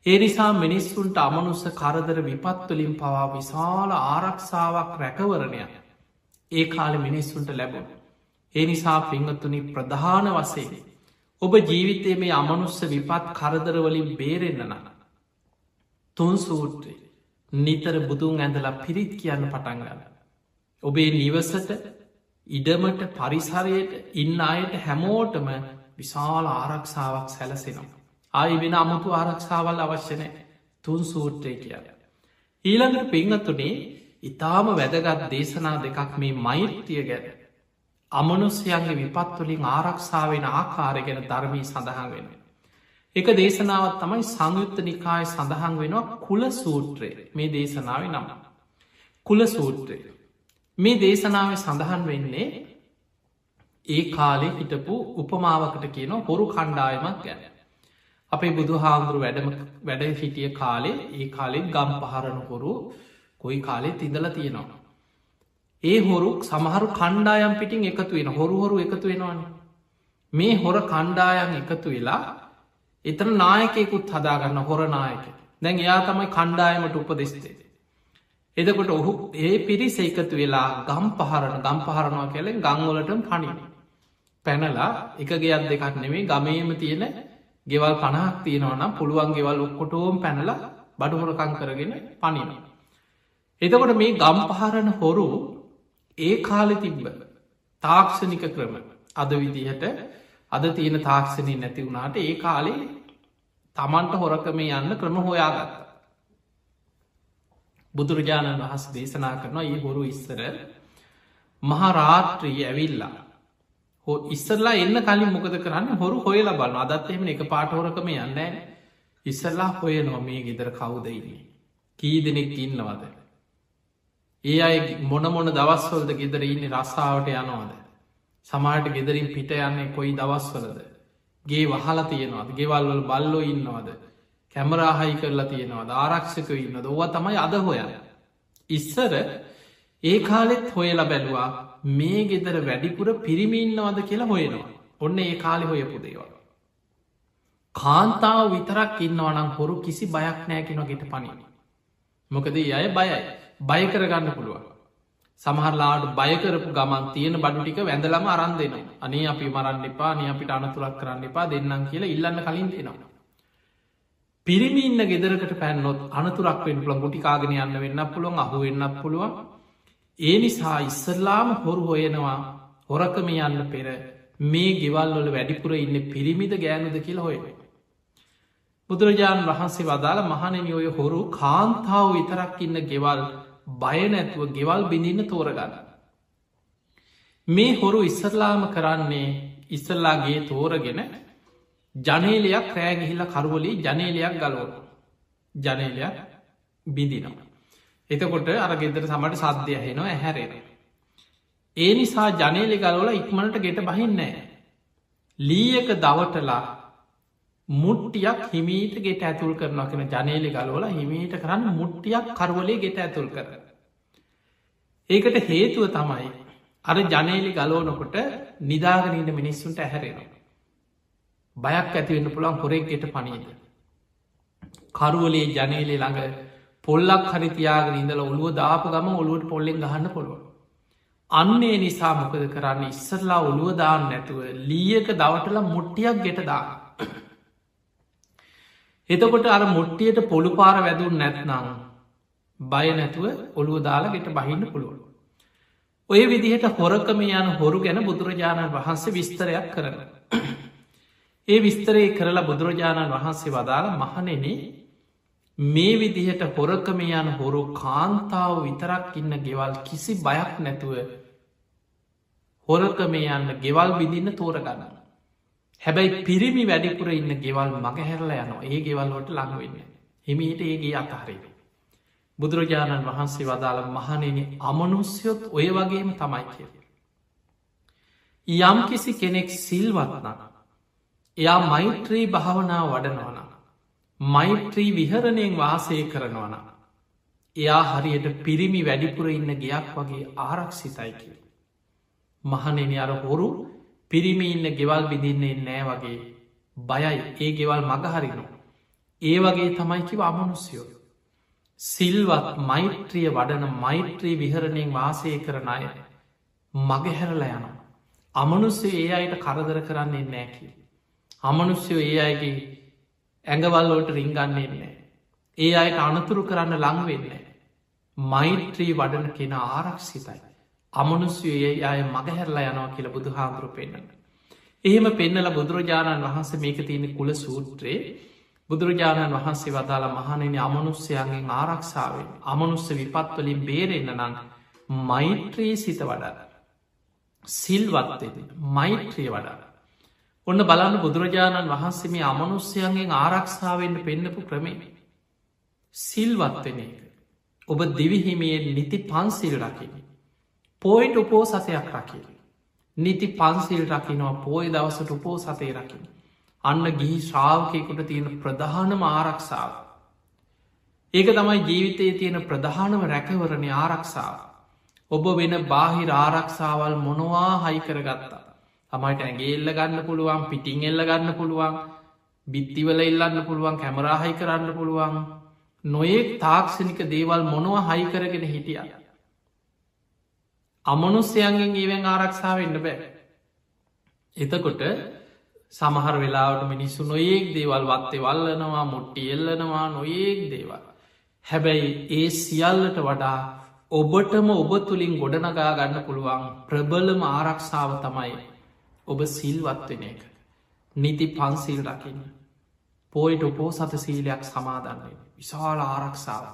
ඒ නිසා මිනිස්සුන්ට අමනුස්ස කරදර විපත්වලින් පවා විශාල ආරක්ෂාවක් රැකවරණය ඒ කාල මිනිස්සුන්ට ලැබුණ. ඒ නිසා පිංහතුනි ප්‍රධාන වසේ. ඔබ ජීවිතය මේ අමනුස්ස විපත් කරදරවලින් බේරෙන්න්න නන. තුන් සූට්‍රේ නිතර බුදුන් ඇඳලා පිරිත් කියන්න පටන්ගන්න. ඔබේ නිවසට ඉඩමට පරිසරයට ඉන්න අයට හැමෝටම විශාල ආරක්ෂාවක් සැලසෙනවා. ආයි වෙන අමුතු ආරක්ෂාවල් අවශ්‍යනය තුන් සූට්‍රය කියල. ඊළඟට පංහතුනේ ඉතාම වැදගත් දේශනා දෙකක් මේ මෛත්‍රිය ගැන. අමනුස්්‍යයන්ගේ විපත්තුලින් ආරක්ෂාවෙන ආකාරය ගැන ධර්මී සඳහන් වෙන. එක දේශනාවත් තමයි සංයුත්ත නිකාය සඳහන් වෙනවා කුල සූත්‍රය මේ දේශනාව නම. කුල සූත්‍රය. මේ දේශනාව සඳහන් වෙන්නේ ඒ කාලෙ හිටපු උපමාවකට කියන හොරු කණ්ඩායමක් ගැන. අපේ බුදු හාමුදුරු වැඩම වැඩ හිටිය කාලේ ඒ කාලෙත් ගම් පහරණ හොරු කොයි කාලෙත් ඉඳල තියෙනවා. ඒ හොරු සමහරු කණ්ඩායම් පිටින් එකතු වෙන හොරු හොරු එකතු වෙනවාන. මේ හොර කණ්ඩායන් එකතු වෙලා එතන නායකෙකුත් හදාගන්න හොරනායක දැන් එයා තමයි කණ්ඩායමට උපදෙස්තේ. එදකොට ඔහු ඒ පිරිස එකතු වෙලා ගම් පහරණ ගම් පහරණවා කැලෙන් ගංවලට පනින. පැනලා එක ගෙයක් දෙකක් නෙමේ ගමේම තියෙන ගෙවල් පනහක් තියෙනවනම් පුළුවන් ගෙවල් ඔක්කොටෝම් පැනල බඩුහොරකං කරගෙන පනින. එතකොට මේ ගම් පහරණ හොරු ඒ කාලෙ තිබ්බ තාක්ෂණික ක්‍රම අද විදිහට අද තියෙන තාක්ෂණය නැති වුණාට ඒ කාලේ තමන්ට හොරකම යන්න ක්‍රම හොයාගත්ත. බුදුරජාණන් වහස දේශනා කරනවා ඒ හොරු ඉස්සර මහරාත්‍රී ඇවිල්ලා හෝ ඉස්සරලා එන්න කලින් මොකද කරන්න හොරු හොයලා බලන්න අදත් එහෙම එක පාටහොරකම යන්න ඉස්සරලා හොය නොමේ ගෙදර කවුදයින්නේ. කී දෙනෙක් ඉන්නවද. ඒ අය මොන මොන දවස්වලද ගෙදර ඉන්න රස්සාාවට යනවාද. සමාට ගෙදරින් පිට යන්නේ කොයි දවස්වලද. ගේ වහලා තියෙනවාද ගෙවල්වල බල්ලෝ ඉන්නවාද. කැමරාහයි කරලා තියෙනවා ආරක්ෂක ඉන්න දෝව තමයි අද හොය ඉස්සර ඒ කාලෙත් හොයලා බැලවා මේ ගෙදර වැඩිපුර පිරිමින්නවද කියලා හොයනවා. ඔන්න ඒ කාලෙ හොයපු දේවා කාන්තාව විතරක් ඉන්නවනම් හොරු කිසි බයක් නෑකෙන ගෙට පනින මොකද අය බයයි. බය කරගන්න පුළුවන්. සමහරලාට බයකරපු ගමන් තියෙන බඩු ටික වැඳලම අරන් දෙනවා. අනේ අපි මරන්න එපා නිය අපිට අනතුරක් කරන්න එපා දෙන්නම් කියලා ඉල්ලන්න කලින් දෙනවා. පිරිමි ඉන්න ගෙදරකට පැන්නොත් අනතුරක් වෙන් පුළන් ගුටිකාගෙන යන්න වෙන්න පුළුවන් අහු වෙන්නත් පුළුවන්. ඒ නිසා ඉස්සරලාම හොරු හොයනවා හොරකම යන්න පෙර මේ ගෙවල්වල වැඩිපුර ඉන්න පිරිමිද ගෑනුද කියලා හොය බුදුරජාණන් වහන්සේ වදාළ මහනෙන ඔය හොරු කාන්තාව විතරක් ඉන්න ගෙවල් බය නැතුව ගෙවල් බිඳින්න තෝරගන්න. මේ හොරු ඉස්සරලාම කරන්නේ ඉස්සල්ලාගේ තෝරගෙන ජනේලයක් රෑගිහිල්ල කරුවලි ජනේලයක් ගලෝන ජනේලයක් බිඳිනවා. එතකොට අර ගෙදර සමට සද්ධය හෙනවා ඇහැරෙන. ඒ නිසා ජනේලි ගලෝල ඉක්මනට ගෙට බහින්නෑ. ලීයක දවටලා මුට්ටියක් හිමීට ගෙට ඇතුල් කරන කෙන ජනේලි ගලෝල හිමීට කරන්න මුට්ටියක් කරවලේ ගෙට ඇතුල් කර. ඒකට හේතුව තමයි අර ජනේලි ගලෝනකොට නිදාගනීට මිනිස්සුන්ට ඇහැරෙනවා. බයක් ඇතිවෙන්න පුළන් හොරෙක් ගෙට පනීද. කරුවලේ ජනේලේ ළඟ පොල්ලක් හරිතියාගෙන ඉඳල ඔළුව දාප ගම ඔළුවට පොල්ලෙන් ගහන්න පුළුව. අන්නේ නිසා මොකද කරන්න ඉස්සරලා ඔළුව දාන්න නැතුව ලීයක දවටල මුට්ටියක් ගෙට දා. එතකොට අර මුට්ටියට පොළු පාර වැදුන් නැත්නම් බය නැතුව ඔළුව දාලා ගෙට බහින්න පුළුවන්. ඔය විදිහට හොරකම යන හොරු ගැන බුදුරජාණන් වහන්සේ විස්තරයක් කරන. ඒ විස්තරේ කරලා බුදුරජාණන් වහන්සේ වදාළ මහනෙන මේ විදිහට හොරකම යන හොරු කාන්තාව විතරක් ඉන්න ගෙවල් කිසි බයක් නැතුව හොරකම යන්න ගෙවල් විදින්න තෝරගන්න. හැබැයි පිරිමි වැඩිපුර ඉන්න ගෙවල් මගහැරල යනවා ඒ ගෙවල්ලොට ලඟවෙන්න. හිමිට ඒගේ අතහරේ. බුදුරජාණන් වහන්සේ වදාළ මහනෙන අමනුස්යොත් ඔය වගේම තමයි කිය. යම් කිසි කෙනෙක් සිල්වත්නන එයා මෛත්‍රී භාවනාව වඩනවන. මෛත්‍රී විහරණයෙන් වාසය කරනවන. එයා හරියට පිරිමි වැඩිපුර ඉන්න ගයක් වගේ ආරක්ෂිතයි කිය. මහනෙන අර හොරු පිරිමි ඉන්න ගෙවල් විදින්නේ නෑ වගේ බයයි ඒ ගෙවල් මගහරිනවා. ඒ වගේ තමයිකිව අමනුස්යෝ. සිල්වත් මෛත්‍රිය වඩන මෛත්‍රී විහරණයෙන් වාසය කරන අය මගහැරල යනවා. අමනුස්සේ ඒ අයට කරදර කරන්නේ නෑකිව. අමනුෂ්‍යයෝ ඒ අයගේ ඇඟවල්ලෝට රිංගන්නේන්නේ. ඒ අයට අනතුරු කරන්න ලංවෙන්නේ. මෛත්‍රී වඩන කෙන ආරක්ෂිතයි. අමනුස්්‍යයේ අය මගහැරලා යනවා කියල බුදු හාමුදුරු පෙන්න්න. එහෙම පෙන්නල බුදුරජාණන් වහන්සේ මේක තියෙන කුල සූත්‍රයේ බුදුරජාණන් වහන්සේ වදාළ මහනෙන අමනුස්්‍යයන්ගෙන් ආරක්ෂාවෙන් අමනුස්ස විපත්වලින් බේරෙන්න්න නං මෛත්‍රී සිත වඩා. සිල්වත්තෙද මෛත්‍රිය වඩා. ඔන්න බලන්න බුදුරජාණන් වහන්සේ මේ අමනුස්්‍යයන්ගෙන් ආරක්ෂාවෙන්ට පෙන්න්නපු ක්‍රමේ. සිල්වත්වෙන එක. ඔබ දිවිහිමියෙන් නිති පන්සිල් රකින. පෝයිට උපෝ සසයක් රකින. නිති පන්සිල් රකිනවා පෝය දවසට උපෝ සතේ රකින. අන්න ගිහි ශ්‍රාවකයකුට තියෙන ප්‍රධානම ආරක්ෂාව. ඒක තමයි ජීවිතයේ තියෙන ප්‍රධානම රැකවරණ ආරක්ෂාව. ඔබ වෙන බාහිර ආරක්ෂාවල් මොනවා හයි කරගත්තා. තමයිට ඇගේ එල්ල ගන්න පුළුවන් පිටිං එල්ල ගන්න පුළුවන් බිත්තිවල එල්ලන්න පුළුවන් කැමරාහයි කරන්න පුළුවන්. නොයෙක් තාක්ෂණික දේවල් මොනව හයි කරගෙන හිටිය. අමනුස්්‍යයන්ගෙන් ඒවෙන් ආරක්ෂාවන්න බෑ. එතකොට සමහර වෙලාවට මිනිස්සු නොඒක් දේවල් වත්තේ වල්ලනවා මුට්ටි එල්ලනවා නොඒක් දේවල්. හැබැයි ඒ සියල්ලට වඩා ඔබටම ඔබ තුළින් ගොඩනගා ගන්න පුළුවන් ප්‍රබලම ආරක්ෂාව තමයි ඔබ සිල්වත්වෙන එක. නිති පන්සිල් රකින්න. පෝයිට උපෝ සත සීලයක් සමාදන්නේ. විශාල ආරක්ෂාව.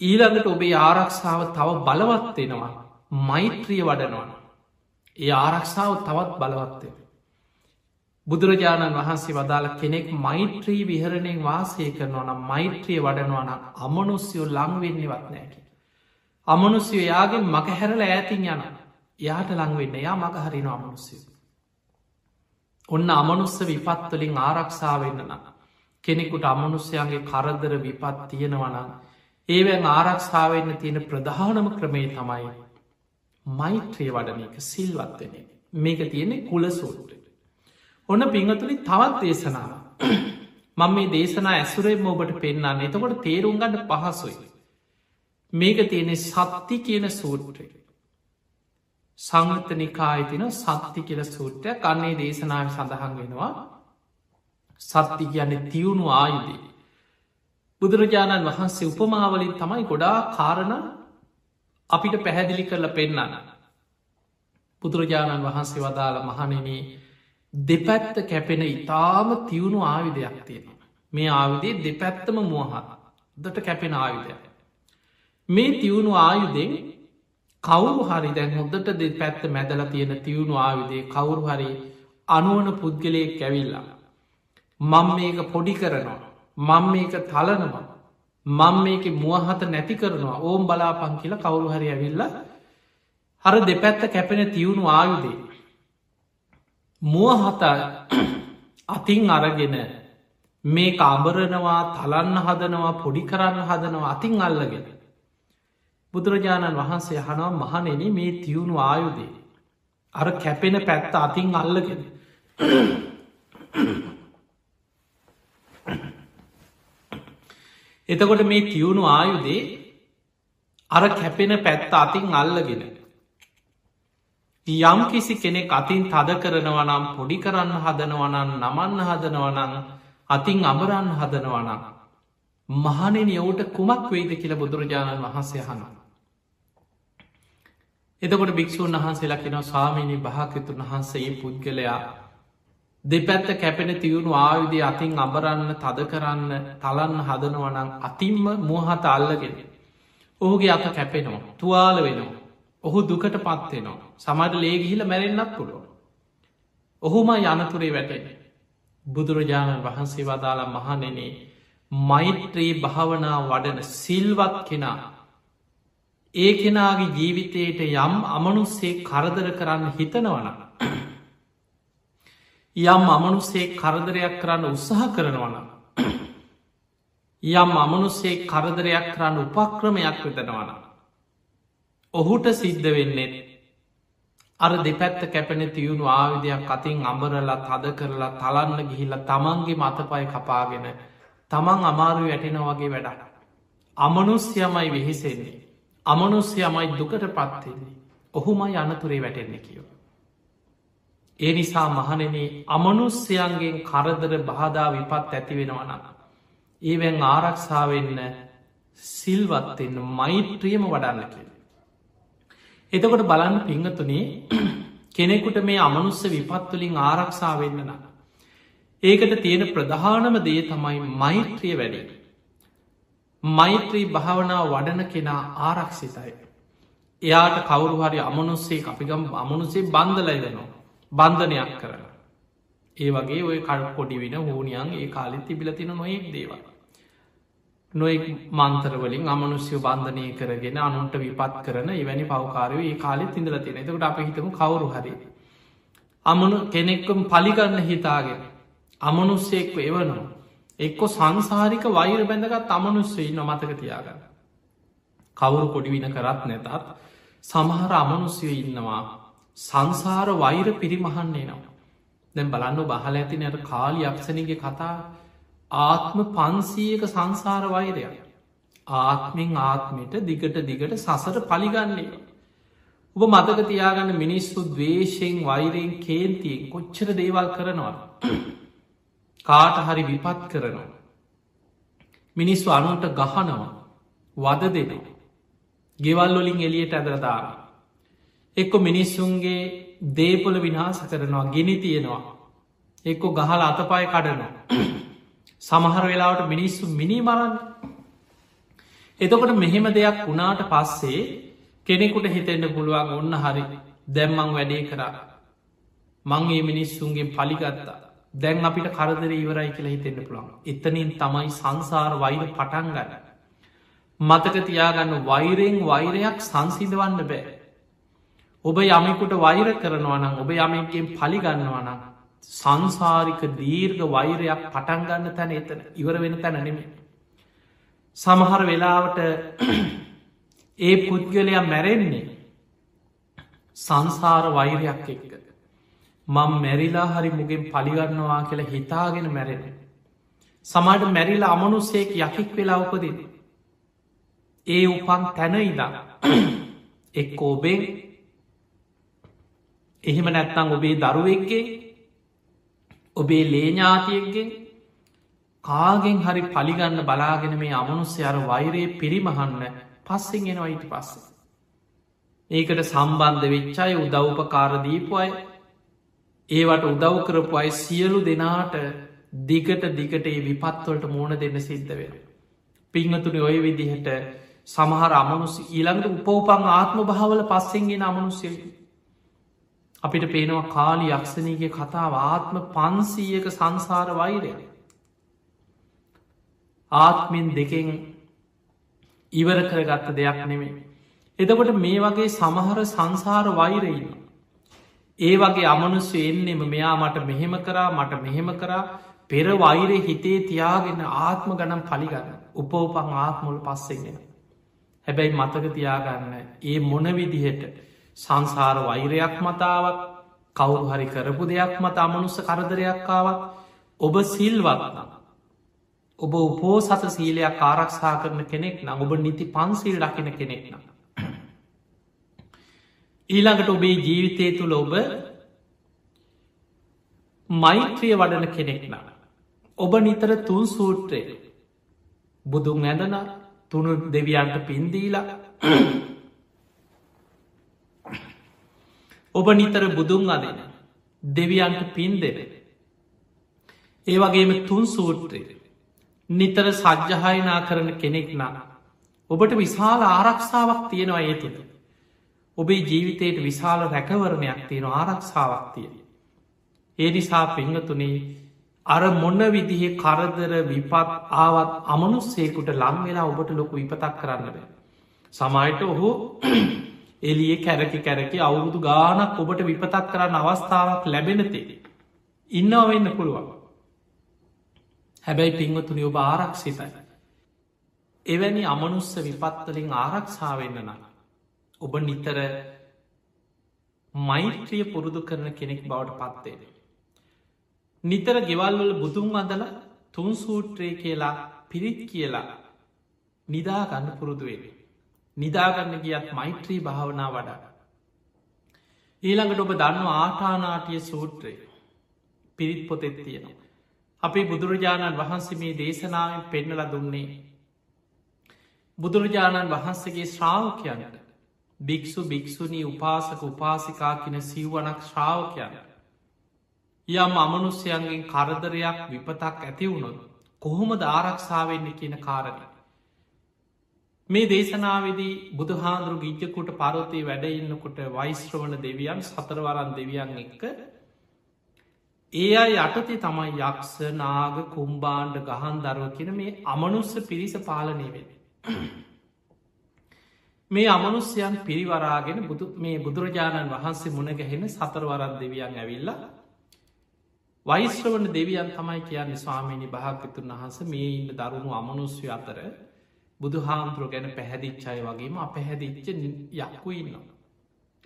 ඊළඟට ඔබේ ආරක්ෂාව තව බලවත්වෙනවා මෛත්‍රිය වඩනවන. ඒ ආරක්ෂාව තවත් බලවත්වෙන. බුදුරජාණන් වහන්සේ වදාළ කෙනෙක් මෛත්‍රී විහරණයෙන් වාසය කරනවා නම් මෛත්‍රිය වඩනවන අමනුස්්‍යයෝ ලංවෙන්නවත් නෑකි. අමනුස්්‍යය යාගෙන් මක හැරල ඇතින් යන යාට ලංවෙන්න යා මක හරින අමනුස්්‍යය. ඔන්න අමනුස්ස විපත්වලින් ආරක්ෂාවෙන්න්න නම්. කෙනෙකුට අමනුස්්‍යයන්ගේ කරදර විපත් තියෙනවනම් ඒවැන් ආරක්ෂාවන්න තියෙන ප්‍රධානම ක්‍රමේ තමයි මෛත්‍රය වඩන එක සිල්වත්වෙන මේක තියෙනෙ කුල සූට්ට ඔන්න පිංහතුලි තවත් දේශනාව මං මේ දේශනා ඇසුරේ මෝබට පෙන්න්න එතකොට තේරුම් ගන්න පහසුයි. මේක තියෙනෙ සත්ති කියන සූට්‍රය සංගත නිකායිතින සත්ති කියල සූට්‍රය කන්නේ දේශනාව සඳහන් වෙනවා. සත්ති කියන්නේ තියුණු ආයුදී බුදුරජාණන් වහන්සේ උපමාවලින් තමයි ගොඩා කාරණ අපිට පැහැදිලි කරල පෙන්නන්න. බුදුරජාණන් වහන්සේ වදාළ මහනෙනේ දෙපැත්ත කැපෙන ඉතාම තියුණු ආවිධයක් තියෙන මේ ආවිදේ දෙපැත්තම මුවහත් දට කැපෙන ආයුධයක්. මේ තියුණු ආයුදෙන් කවුරු හරි දැන් හොදට දෙ පැත්ත මැදල තියෙන තියුණු ආවිදේ කවුරු හරි අනුවන පුද්ගලයෙක් කැවිල්ලා මං මේක පොඩි කරනවා මං මේක තලනවා මං මේක මුවහත නැති කරනවා ඕම් බලාපං කියල කවුරු හරි ඇවිල්ල හර දෙපැත්ත කැපෙන තියුණු ආයුදේ මුවහත අතින් අරගෙන මේ අඹරනවා තලන්න හදනවා පොඩි කරන්න හදනවා අතින් අල්ලගෙන බුදුරජාණන් වහන්සේ හනවා මහනෙන මේ තියුණු ආයුදේ අර කැපෙන පැත්ත අතින් අල්ලගෙන එතකොට මේ තියුණු ආයුදේ අර කැපෙන පැත්ත අතින් අල්ලගෙන යම් කිසි කෙනෙක් අතින් තද කරනවනම් පොඩි කරන්න හදනවනන් නමන්න හදනවනං අතින් අමරන්න හදනවනම් මහනෙන යවට කුමක් වෙයිද කියල බුදුරජාණන් වහන්සේ හන. එතකොට භික්‍ෂූන් වහන්සේලා කෙනව ස්වාමීණී භාකතුන් වහන්සේ පුද්ගලයා දෙපැත්ත කැපෙන තියුණු ආයුදේ අතින් අබරන්න තද කරන්න තලන්න හදනවනං අතින්ම මුවහත අල්ලගෙන. ඔහුගේ අත කැපෙනවා තුවාල වෙනවා. ඔහු දුකට පත්වෙනවා සමට ලේගිහිල මැරෙන්න්නත් පුළුව. ඔහුම යනතුරේ වැටෙන. බුදුරජාණන් වහන්සේ වදාලා මහනෙනේ මෛත්‍රී භාවනා වඩන සිල්වත් කෙනා. ඒ කෙනාගේ ජීවිතයට යම් අමනුස්සේ කරදර කරන්න හිතනවන. යම් අමනුස්සේ කරදරයක් කරන්න උත්සාහ කරනවන. යම් අමනුස්සේ කරදරයක් කරන්න උපක්‍රමයක් වෙතනවන. ඔහුට සිද්ධ වෙන්නෙත් අර දෙපැත්ත කැපෙන තියුණු ආවිදයක් අතින් අඹරලා තද කරලා තලන්න ගිහිල්ල තමන්ගේ මතපය කපාගෙන තමන් අමාරු වැටෙන වගේ වැඩ. අමනුස්්‍යයමයි වෙහිසෙන්නේ. අමනුස්්‍යයමයි දුකට පත්වෙන්නේ. ඔහුමයි අනතුරේ වැටෙන්නේ කියව. ඒ නිසා මහනෙන අමනුස්්‍යයන්ගෙන් කරදර බාධා විපත් ඇති වෙනවන. ඒවැන් ආරක්ෂාවෙන්න සිල්වත්වෙන්න මෛත්‍රියම වඩන්න කිය. එතකොට බලන්න පිංහතුනේ කෙනෙකුට මේ අමනුස්ස විපත්තුලින් ආරක්ෂා වෙන්න න. ඒකට තියෙන ප්‍රධානම දේ තමයි මෛත්‍රිය වැඩි. මෛත්‍රී භාවනාව වඩන කෙනා ආරක්ෂිතයි. එයාට කවුරු හරි අමනුස්සේ අපිගම් අමනුසේ බන්ධලයි වෙනවා. බන්ධනයක් කරන. ඒ වගේ ඔය කල් පොඩි වෙන හෝනියන් ඒ කාලෙ තිබිලතින නොයෙක් දේවල්. නොෙක් මන්තරවලින් අමනුස්්‍යය බන්ධනය කරගෙන අනුන්ට විපත් කරන එවැනි පවකාරය ඒ කාලෙ තිඳල තියෙන එතකට අප හිතම කවරු හරි. අමනු කෙනෙක්කම් පලිගන්න හිතාගෙන අමනුස්සෙක්ව එවනවා. එක්කො සංසාරික වෛර බැඳගත් අමනුස්සේ නොමතක තියාගන්න. කවුරු පොඩිවින කරත් නැතත් සමහර අමනුස්යෝ ඉන්නවා සංසාර වෛර පිරිමහන්නේ නවා. දැම් බලන්න බහල ඇති නයට කාලි අක්ෂණගේ කතා ආත්ම පන්සීයක සංසාර වෛරයක්. ආත්මෙන් ආත්මයට දිගට දිගට සසර පලිගන්නේ. ඔබ මතක තියාගන්න මිනිස්සු දවේශයෙන් වෛරයෙන් කේන්තියෙන් කොච්චර දේවල් කරනවා. කාට හරි විපත් කරනවා. මිනිස්සු අනුන්ට ගහනවා වද දෙනවා. ගෙවල්ලොලින් එලියට ඇදරදාන. එක්කො මිනිස්සුන්ගේ දේපොල විනාස කරනවා ගෙනි තියෙනවා. එක්කො ගහල අතපාය කඩනවා. සමහර වෙලාවට මිනිස්සු මිනි මරන්න එතකොට මෙහෙම දෙයක් වුණාට පස්සේ කෙනෙකුට හිතෙන්න්න පුළුවන් ඔන්න හරි දැම්මං වැඩේ කරා මංගේ මිනිස්සුන්ගේ පලිගත්තා දැන් අපිට කරදර ඉවරයි කියලා හිතෙන්න්න පුළුවන් එතනින් තමයි සංසාර වෛර පටන් ගන්න මතක තියාගන්න වෛරයෙන් වෛරයක් සංසිදවන්න බෑ ඔබ යමෙකුට වෛර කරනවනම් ඔබ යමෙන්ගෙන් පලිගන්නවනම් සංසාරික දීර්ඝ වෛරයක් පටන්ගන්න තැන එතන ඉවර වෙන තැන නෙමේ. සමහර වෙලාවට ඒ පුද්ගලයා මැරෙන්නේ සංසාර වෛරයක් එක්ක. මං මැරිලා හරි මුගෙන් පලිගන්නවා කියලා හිතාගෙන මැරෙන. සමට මැරිලා අමනුස්සේක යකික් වෙලා උපදින්. ඒ උපන් තැන ඉදා එක් ඔබේ එහෙම නැත්තං ඔබේ දරුවෙක්ගේ ඔබේ ලේඥාතියෙක්ගෙන් කාගෙන් හරි පලිගන්න බලාගෙන මේ අමනුස්්‍ය අර වෛරයේ පිරිමහන්න පස්සෙන් එෙනවයිට පස්ස. ඒකට සම්බන්ධ වෙච්චාය උදව්පකාරදීපු අය ඒවට උදව් කරපු අයි සියලු දෙනාට දිගට දිගට ඒ විපත්වලට මෝන දෙන්න සිද්ධ වෙන. පිංහතුනි ඔය විදිහට සමහර අමනුස් ඊළඟට උපවපං ආත්ම භාවල පස්සෙන්ගෙන අමනුස්සේ අපිට පේනවා කාලි යක්ෂණීගේ කතාව ආත්ම පන්සීයක සංසාර වෛරය ආත්මෙන් දෙකෙන් ඉවර කරගත්ත දෙයක් නෙමේ එදකොට මේ වගේ සමහර සංසාර වෛරයින්න ඒ වගේ අමනුස්්‍ය එන්නෙම මෙයා මට මෙහෙම කරා මට මෙහෙම කරා පෙර වෛරය හිතේ තියාගෙන ආත්ම ගනම් පලිගන්න. උපෝපං ආත්මොල පස්සෙගෙන හැබැයි මතක තියාගන්න ඒ මොන විදිහට සංසාර වෛරයක් මතාවත් කවුරු හරි කරපු දෙයක් මත අමනුස්ස කරදරයක්කාවත් ඔබ සිල්වත්නම් ඔබ උපෝ සත සීලයක් ආරක්ෂා කරන කෙනෙක් නම් ඔබ නිති පන්සිල් රකින කෙනෙක් නම් ඊළඟට ඔබේ ජීවිතය තුළ ඔබ මෛත්‍රිය වඩන කෙනෙක් නම් ඔබ නිතර තුන් සූත්‍රය බුදුන් ඇඳන තුනු දෙවියන්ට පින්දීලා ඔබ නිතර බුදුන් අදන දෙවියන්ට පින් දෙන ඒ වගේම තුන් සූත්‍රය නිතර සජ්්‍යහයනා කරන කෙනෙක් නම් ඔබට විශාල ආරක්ෂාවක් තියෙනවා ඒ තුළ. ඔබේ ජීවිතයට විශාල රැකවරණයක් තියෙන ආරක්ෂාවක් තියෙන ඒ නිසා පෙංහතුනේ අර මොන්න විදිහ කරදර විපත් ආවත් අමනුස්සේකුට ලංවෙලා ඔබට ලොකු විපතක් කරන්න බෑ සමයිට ඔහු එලිය කැරකි කැරකි අවුරුදු ගානක් ඔබට විපතක් කරන්න අවස්ථාවක් ලැබෙනතේ. ඉන්නව වෙන්න පුළුවන්. හැබැයි පින්වතුනි ඔබ ආරක්ෂිතයි. එවැනි අමනුස්ස විපත්වලින් ආරක්ෂාවෙන්න නම්. ඔබ නිතර මෛත්‍රිය පුරුදු කරන කෙනෙක් බවට පත්වේද. නිතර ගෙවල්වල බුදුන් අදල තුන් සූත්‍රය කියලා පිරිත් කියලා නිදාගන්න පුරුදුවෙේ. නිදාගන්න ගියත් මෛත්‍රී භාවනා වඩා. ඊළඟට ඔබ දන්න ආටානාටිය සූත්‍රය පිරිත් පොතෙත් තියෙනවා. අපි බුදුරජාණන් වහන්සේ මේ දේශනාවෙන් පෙන්නල දුන්නේ. බුදුරජාණන් වහන්සේගේ ශ්‍රාවකයන්ට භික්‍ෂු භික්‍ෂුණී උපාසක උපාසිකා කියන සිව්වනක් ශ්‍රාවකයන්. යම් අමනුස්්‍යයන්ගෙන් කරදරයක් විපතක් ඇතිවුණොත් කොහොම ආරක්ෂාවෙන්න කියන කාරණය. මේ දේශනාවේදී බුදුහාන්දුරු ගිජ්ජකුට පරොතේ වැඩඉන්නකොට වයිස්ත්‍රවන දෙවියන් සතරවරන් දෙවියන් එක්ක ඒ අයි යටතේ තමයි යක්ෂ නාග කුම්බාණ්ඩ ගහන් දරුව කියන මේ අමනුස්ස පිරිස පාලනය වෙන. මේ අමනුස්්‍යයන් පිරිවරාගෙන බුදු මේ බුදුරජාණන් වහන්සේ මුණගැහෙන සතරවරත් දෙවියන් ඇවිල්ල වයිස්ත්‍රවන දෙවියන් තමයි කියන්න ස්වාමීණි භාගතුන් වහන්ස මේ ඉන්න දරුණු අමනුස්්‍ය අතර බුදු හාමුදුරුව ගැන පැහැදිච්චාය වගේම අපැහැදිච්ච යක්කු ඉන්නවා.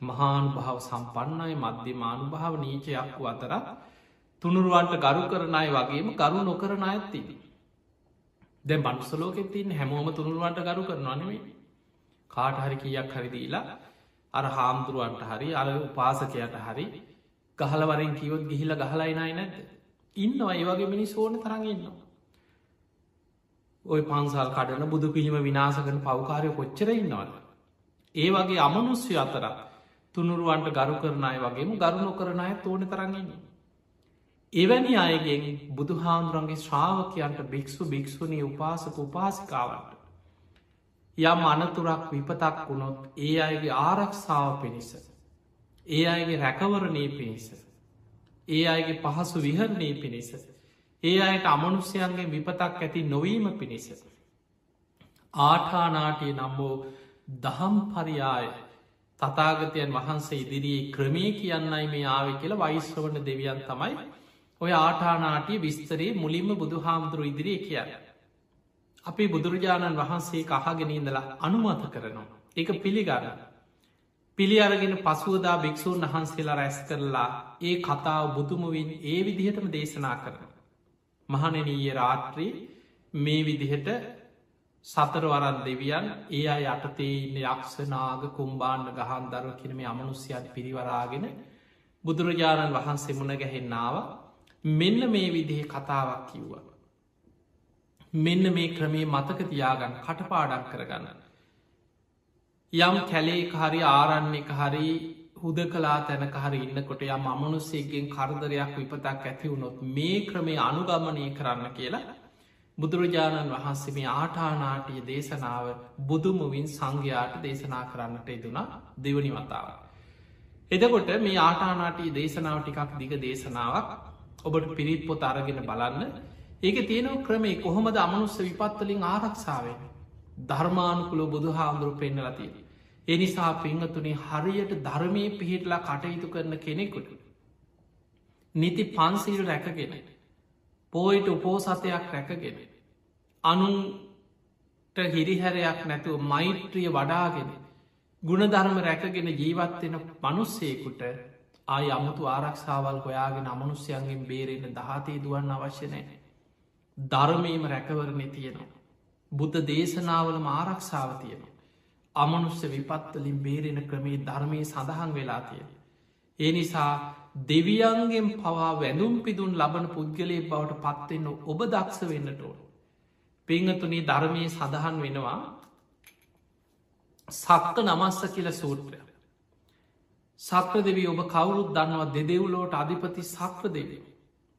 මහානු භාව සම්පන්නයි මධ්‍ය මානු භාව නීචයක්කු අතර තුනුරුවන්ට ගරු කරනය වගේම ගරු නොකරන ඇත්තිදී. දැ බන්සලෝකෙ තින් හැමෝම තුනුරුවන්ට ගරු කරනනෙමේ කාට හරි කියක් හරිදීලා අර හාමුදුරුවන්ට හරි අර උපාසකයට හරි ගහලවරෙන් කිවොත් ගිහිල ගහලයිනයි නැද ඉන්නවා ඒ වගේ මිනි සෝන තරගන්නවා ඔය පන්සල් කඩන බුදු පිහිම විනාසකන පවකාරය කොච්චර ඉන්නවද. ඒ වගේ අමනුස්්‍ය අතර තුනුරුවන්ට ගරු කරනය වගේම ගරු නොකරනය තෝන තරගන්න. එවැනි අයගෙන් බුදුහාන්දුරන්ගේ ශ්‍රාවකයන්ට භික්‍ෂු භික්‍ෂුණී උපාසක උපාසිකාවට. යම් අනතුරක් විපතක් වුණොත් ඒ අයගේ ආරක්ෂාව පිණිස. ඒ අයගේ රැකවරණය පිණිස. ඒ අයගේ පහසු විහරණය පිණිස. ඒ අයට අමනුස්්‍යයන්ගේ විපතක් ඇති නොවීම පිණිස. ආටානාටිය නම්බෝ දහම් පරියාය තතාගතයන් වහන්සේ ඉදිරියේ ක්‍රමේ කියන්නයි මේ ආව කියල වයිස්්‍රවන දෙවියන් තමයි ඔය ආටානාටිය විස්තරේ මුලින්ම බුදු හාමුදුරු ඉදිරිය කියන්න. අපි බුදුරජාණන් වහන්සේ කහගෙනඉඳලා අනුමත කරනවා. එක පිළිගන්න. පිළි අරගෙන පසුවදා භික්‍ෂූන් වහන්සේලා රැස් කරලා ඒ කතාව බුදුමුවින් ඒ විදිහටම දේශනා කරන. මහනනීය රාත්‍රී මේ විදිහට සතරවරන් දෙවියන් ඒ අය යටතේ ඉන්න යක්ෂනාග කුම්බාණ්ඩ ගහන් දරුව කිනම අමනුස්්‍යයන් පිරිවරාගෙන බුදුරජාණන් වහන්සේ මුණ ගැහෙන්නාව මෙන්න මේ විදිහ කතාවක් කිව්වා. මෙන්න මේ ක්‍රමේ මතක තියාගන්න කටපාඩක් කරගන්න. යම් කැලේ හරි ආරන්නේ හරි හුද කලා තැනක හරි ඉන්නකොට යම් අමනුස්සේගෙන් කරදරයක් විපතක් ඇති වුණොත් මේ ක්‍රමේ අනුගමනය කරන්න කියලා බුදුරජාණන් වහන්සේ මේ ආටානාටිය දේශනාව බුදුමුවින් සංඝයාට දේශනා කරන්නට ඉදුනා දෙවනි වතාව. එදකොට මේ ආටානාටී දේශනාව ටිකක් දිග දේශනාවක් ඔබට පිරිත් පොත අරගෙන බලන්න ඒක තියෙනව ක්‍රමේ කොහොමද අමනුස්ස විපත්වලින් ආරක්ෂාවෙන් ධර්මානුකුලෝ බුදු හාමුදුරු පෙන්නලතිය. එනිසා පිංහතුනේ හරියට ධර්මය පිහිටලා කටයුතු කරන කෙනෙකුට. නිති පන්සීල් රැකගෙන. පෝයිට උපෝසතයක් රැකගෙන. අනුන්ට හිරිහැරයක් නැතුව මෛත්‍රිය වඩාගෙන ගුණධර්ම රැකගෙන ජීවත්වෙන මනුස්සේකුට ආය අමුතු ආරක්ෂාවල් හොයාගෙන අමනුස්්‍යයන්ගෙන් බේරෙන දහතේ දුවන්න අවශ්‍යනෑ. ධර්මීම රැකවරණය තියෙනවා. බුද්ධ දේශනාවලම ආරක්ෂාව තියෙනවා. අමනුස්්‍ය විපත්වලින් බේරෙන ක්‍රමේ ධර්මය සඳහන් වෙලා තියෙන. ඒ නිසා දෙවියන්ගෙන් පවා වැඳුම් පිදුන් ලබන පුද්ගලය බවට පත්වෙන්න ඔබ දක්ෂ වෙන්නට ඕන. පිංහතුනී ධර්මය සඳහන් වෙනවා සක්ක නමස්ස කියල සූත්‍රය. සක්‍ර දෙවී ඔබ කවුරුත් දන්නවා දෙදෙව්ලෝට අධිපති සක්‍ර දෙවී.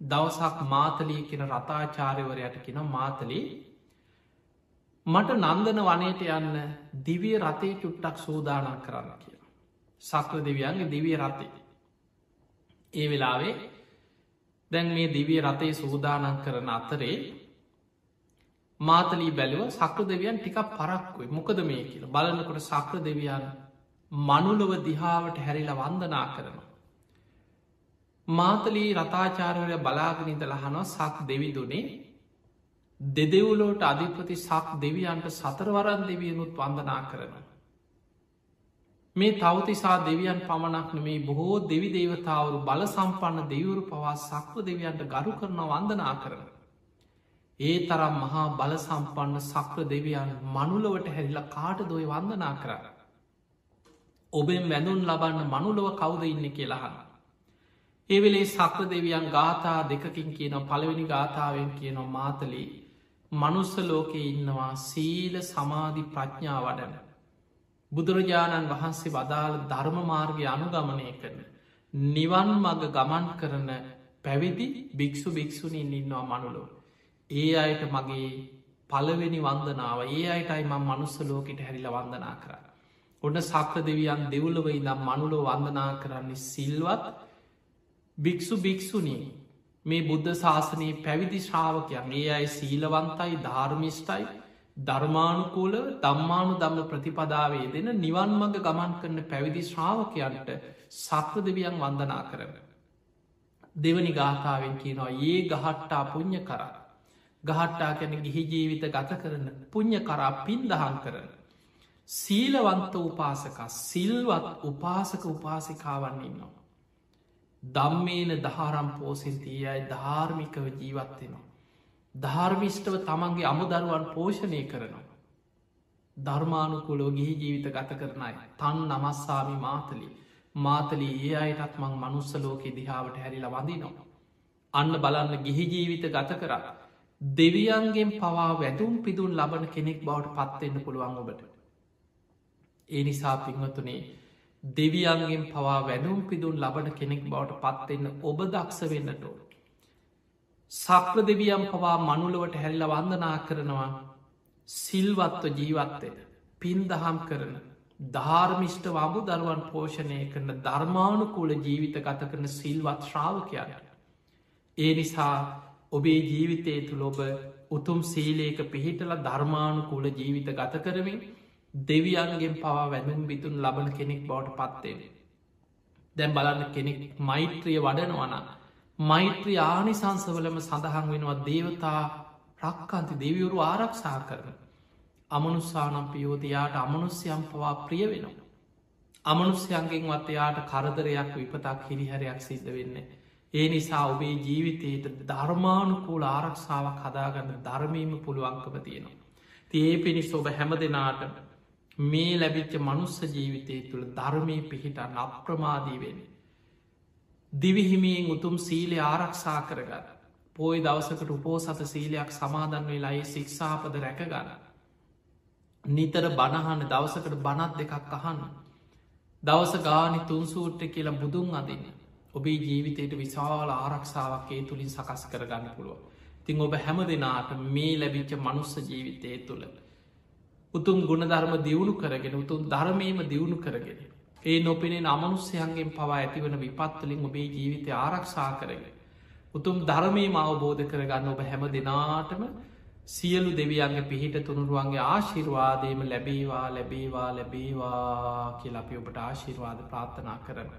දවසක් මාතලී කියෙන රතාචාරයවරයට කෙන මාතලී මට නන්දන වනයට යන්න දිවිය රතේ චුට්ටක් සූදානන් කරන්න කියලා. සක්‍ර දෙවියන්ගේ දිවිය රතේ. ඒ වෙලාවේ දැන් මේ දිවිය රතේ සූදානන් කරන අතරේ මාතලී බැලුව සක්‍ර දෙවියන් ටිකක් පරක්කුයි මොකද මේ කියල බලන්නකොට සක්‍ර දෙවියන් මනුලොව දිහාවට හැරිලා වන්දනා කරනවා. මාතලී රතාචාරවරය බලාගනිත ලහනවා සක් දෙවිදුනේ දෙදෙවුලෝට අධිපති සක් දෙවියන්ට සතරවරන් දෙවියනුත් වන්දනා කරන. මේ තවතිසා දෙවියන් පමණක් නෙමේ බොහෝ දෙවි දේවතාවරු බල සම්පන්න දෙවරු පවා සක්ව දෙවියන්ට ගරු කරන වන්දනා කරන. ඒ තරම් මහා බල සම්පන්න සක්‍ර දෙවියන් මනුලවට හැරිල කාට දොය වන්දනා කර. ඔබෙන් වැඳුන් ලබන්න මනුලොව කවුද ඉන්න කියලාහන්න. ඒවෙලේ සක්‍ර දෙවියන් ගාථා දෙකකින් කියන පළවෙනි ගාථාවෙන් කියනවා මාතලී මනුස්ස ලෝකයේ ඉන්නවා සීල සමාධි ප්‍රඥා වඩන. බුදුරජාණන් වහන්සේ වදාළ ධර්ම මාර්ගය අනුගමනය කරන. නිවන් මග ගමන් කරන පැවිදි භික්‍ෂු භික්‍ෂුණින් ඉන්නවා මනුලෝ. ඒ අයට මගේ පලවෙනි වන්දනාව ඒ අයටයි මං මනුස්ස ලෝකට හැරිල වන්දනා කර. ඔන්න සක්‍ර දෙවියන් දෙව්ලව ඉදම් මනුලෝ වන්දනා කරන්නේ සිල්වත් භික්‍ෂු භික්‍ෂුණී මේ බුද්ධ ශාසනයේ පැවිදි ශ්‍රාවකයන් ඒ අයි සීලවන්තයි ධර්මිෂ්ටයි ධර්මානුකූල දම්මානු දම්ම ප්‍රතිපදාවේ දෙන නිවන් මඟ ගමන් කරන පැවිදි ශ්‍රාවකයන්ට සක්‍ර දෙවියන් වන්දනා කරන. දෙවනි ගාථාවෙන් කියනවා ඒ ගහට්ටා පුං්ඥ කරා. ගහට්ටා කැන ගිහි ජීවිත ගත කරන පුං්ඥ කරා පින් දහන් කරන. සීලවන්ත උපාසක සිල්වත් උපාසක උපාසිකාවන්නන්නවා. දම්මේන දහරම් පෝසින්තිය අයි ධාර්මිකව ජීවත්වෙනවා. ධර්මිෂ්ටව තමන්ගේ අමුදරුවන් පෝෂණය කරනවා. ධර්මානුකුලෝ ගිහි ජීවිත ගත කරනයි තන් නමස්සාමි මාතලි මාතලී ඒ අයටත් මං මනුස්සලෝකෙ දිහාාවට හැරිල වඳනවා. අන්න බලන්න ගිහි ජීවිත ගත කරා. දෙවියන්ගෙන් පවා වැදුම් පිදුන් ලබන කෙනෙක් බවට පත්වෙන්න පුළුවන් ඔබට. ඒ නිසා පින්වතුනේ දෙවියන්ගෙන් පවා වැදුම් පිදුන් ලබන කෙනෙක් බවට පත්වෙන්න ඔබ දක්ෂ වෙන්නටෝ. සක්‍ර දෙවියම් පවා මනුලවට හැල්ල වන්දනා කරනවා සිල්වත්ව ජීවත්වෙන පින් දහම් කරන ධර්මිෂ්ට වබු දරුවන් පෝෂණය කරන ධර්මානුකූල ජීවිත ගත කරන සිල්වත් ශ්‍රාවකයාට. ඒ නිසා ඔබේ ජීවිතය තුළ ඔබ උතුම් සීලේක පිහිටල ධර්මානුකූල ජීවිත ගත කරමින් දෙවියන්ගෙන් පවා වැැඳුම් බිතුන් ලබන කෙනෙක් බවට පත්වේ. දැම් බලන්න කෙනෙක් මෛත්‍රිය වඩනවන මෛත්‍රී ආනිසංසවලම සඳහන් වෙනවා දේවතා රක්කන්ති දෙවිවරු ආරක්ෂා කරන. අමනුස්සානම් පියෝතියාට අමනුස්්‍යයම් පවා ප්‍රිය වෙනවා. අමනුස්්‍යයන්ගෙන් වත්තයාට කරදරයක් විපතක් හිරිහරයක් සිද්ධ වෙන්නේ. ඒ නිසා ඔබේ ජීවිතයට ධර්මානුකූල ආරක්ෂාවක් හදාගන්න ධර්මීම පුළුවන්කම තියෙනවා. තියේ පිණිස් ඔබ හැම දෙනාට මේ ලැබිච්ච මනුස්ස ජීවිතය තුළ ධර්මය පිහිටන්න අප්‍රමාදී වෙන. දිවිහිමියෙන් උතුම් සීලය ආරක්ෂා කරගන්න. පෝයි දවසකට උපෝසත සීලයක් සමාදන් වෙලායි ශික්ෂාපද රැකගන්න. නිතර බණහන්න දවසකට බනත් දෙකක් අහන්න. දවස ගානි තුන්සූට්ට කියලා බුදුන් අදින්න. ඔබේ ජීවිතයට විශාල ආරක්ෂාවක් ඒ තුළින් සකස් කරගන්න පුළුව. තිං ඔබ හැම දෙනාට මේ ලැබිච්ච මනුස්ස ජීවිතය තුළ. උතුම් ගුණධර්ම දියුණු කරගෙන උතුම් ධර්මයම දියුණු කරගෙන. ඒ නොපෙනෙන අමනුස්්‍යයන්ගෙන් පවා ඇතිවන විපත්වලින් ඔබේ ජීවිතය ආරක්ෂා කරගෙන. උතුම් ධර්මයම අවබෝධ කරගන්න ඔබ හැම දෙනාටම සියලු දෙවියන්ගේ පිහිට තුනුරුවන්ගේ ආශිර්වාදයම ලැබේවා ලැබේවා ලැබේවා කියලපි ඔබට ආශිර්වාද ප්‍රාර්ථනා කරන.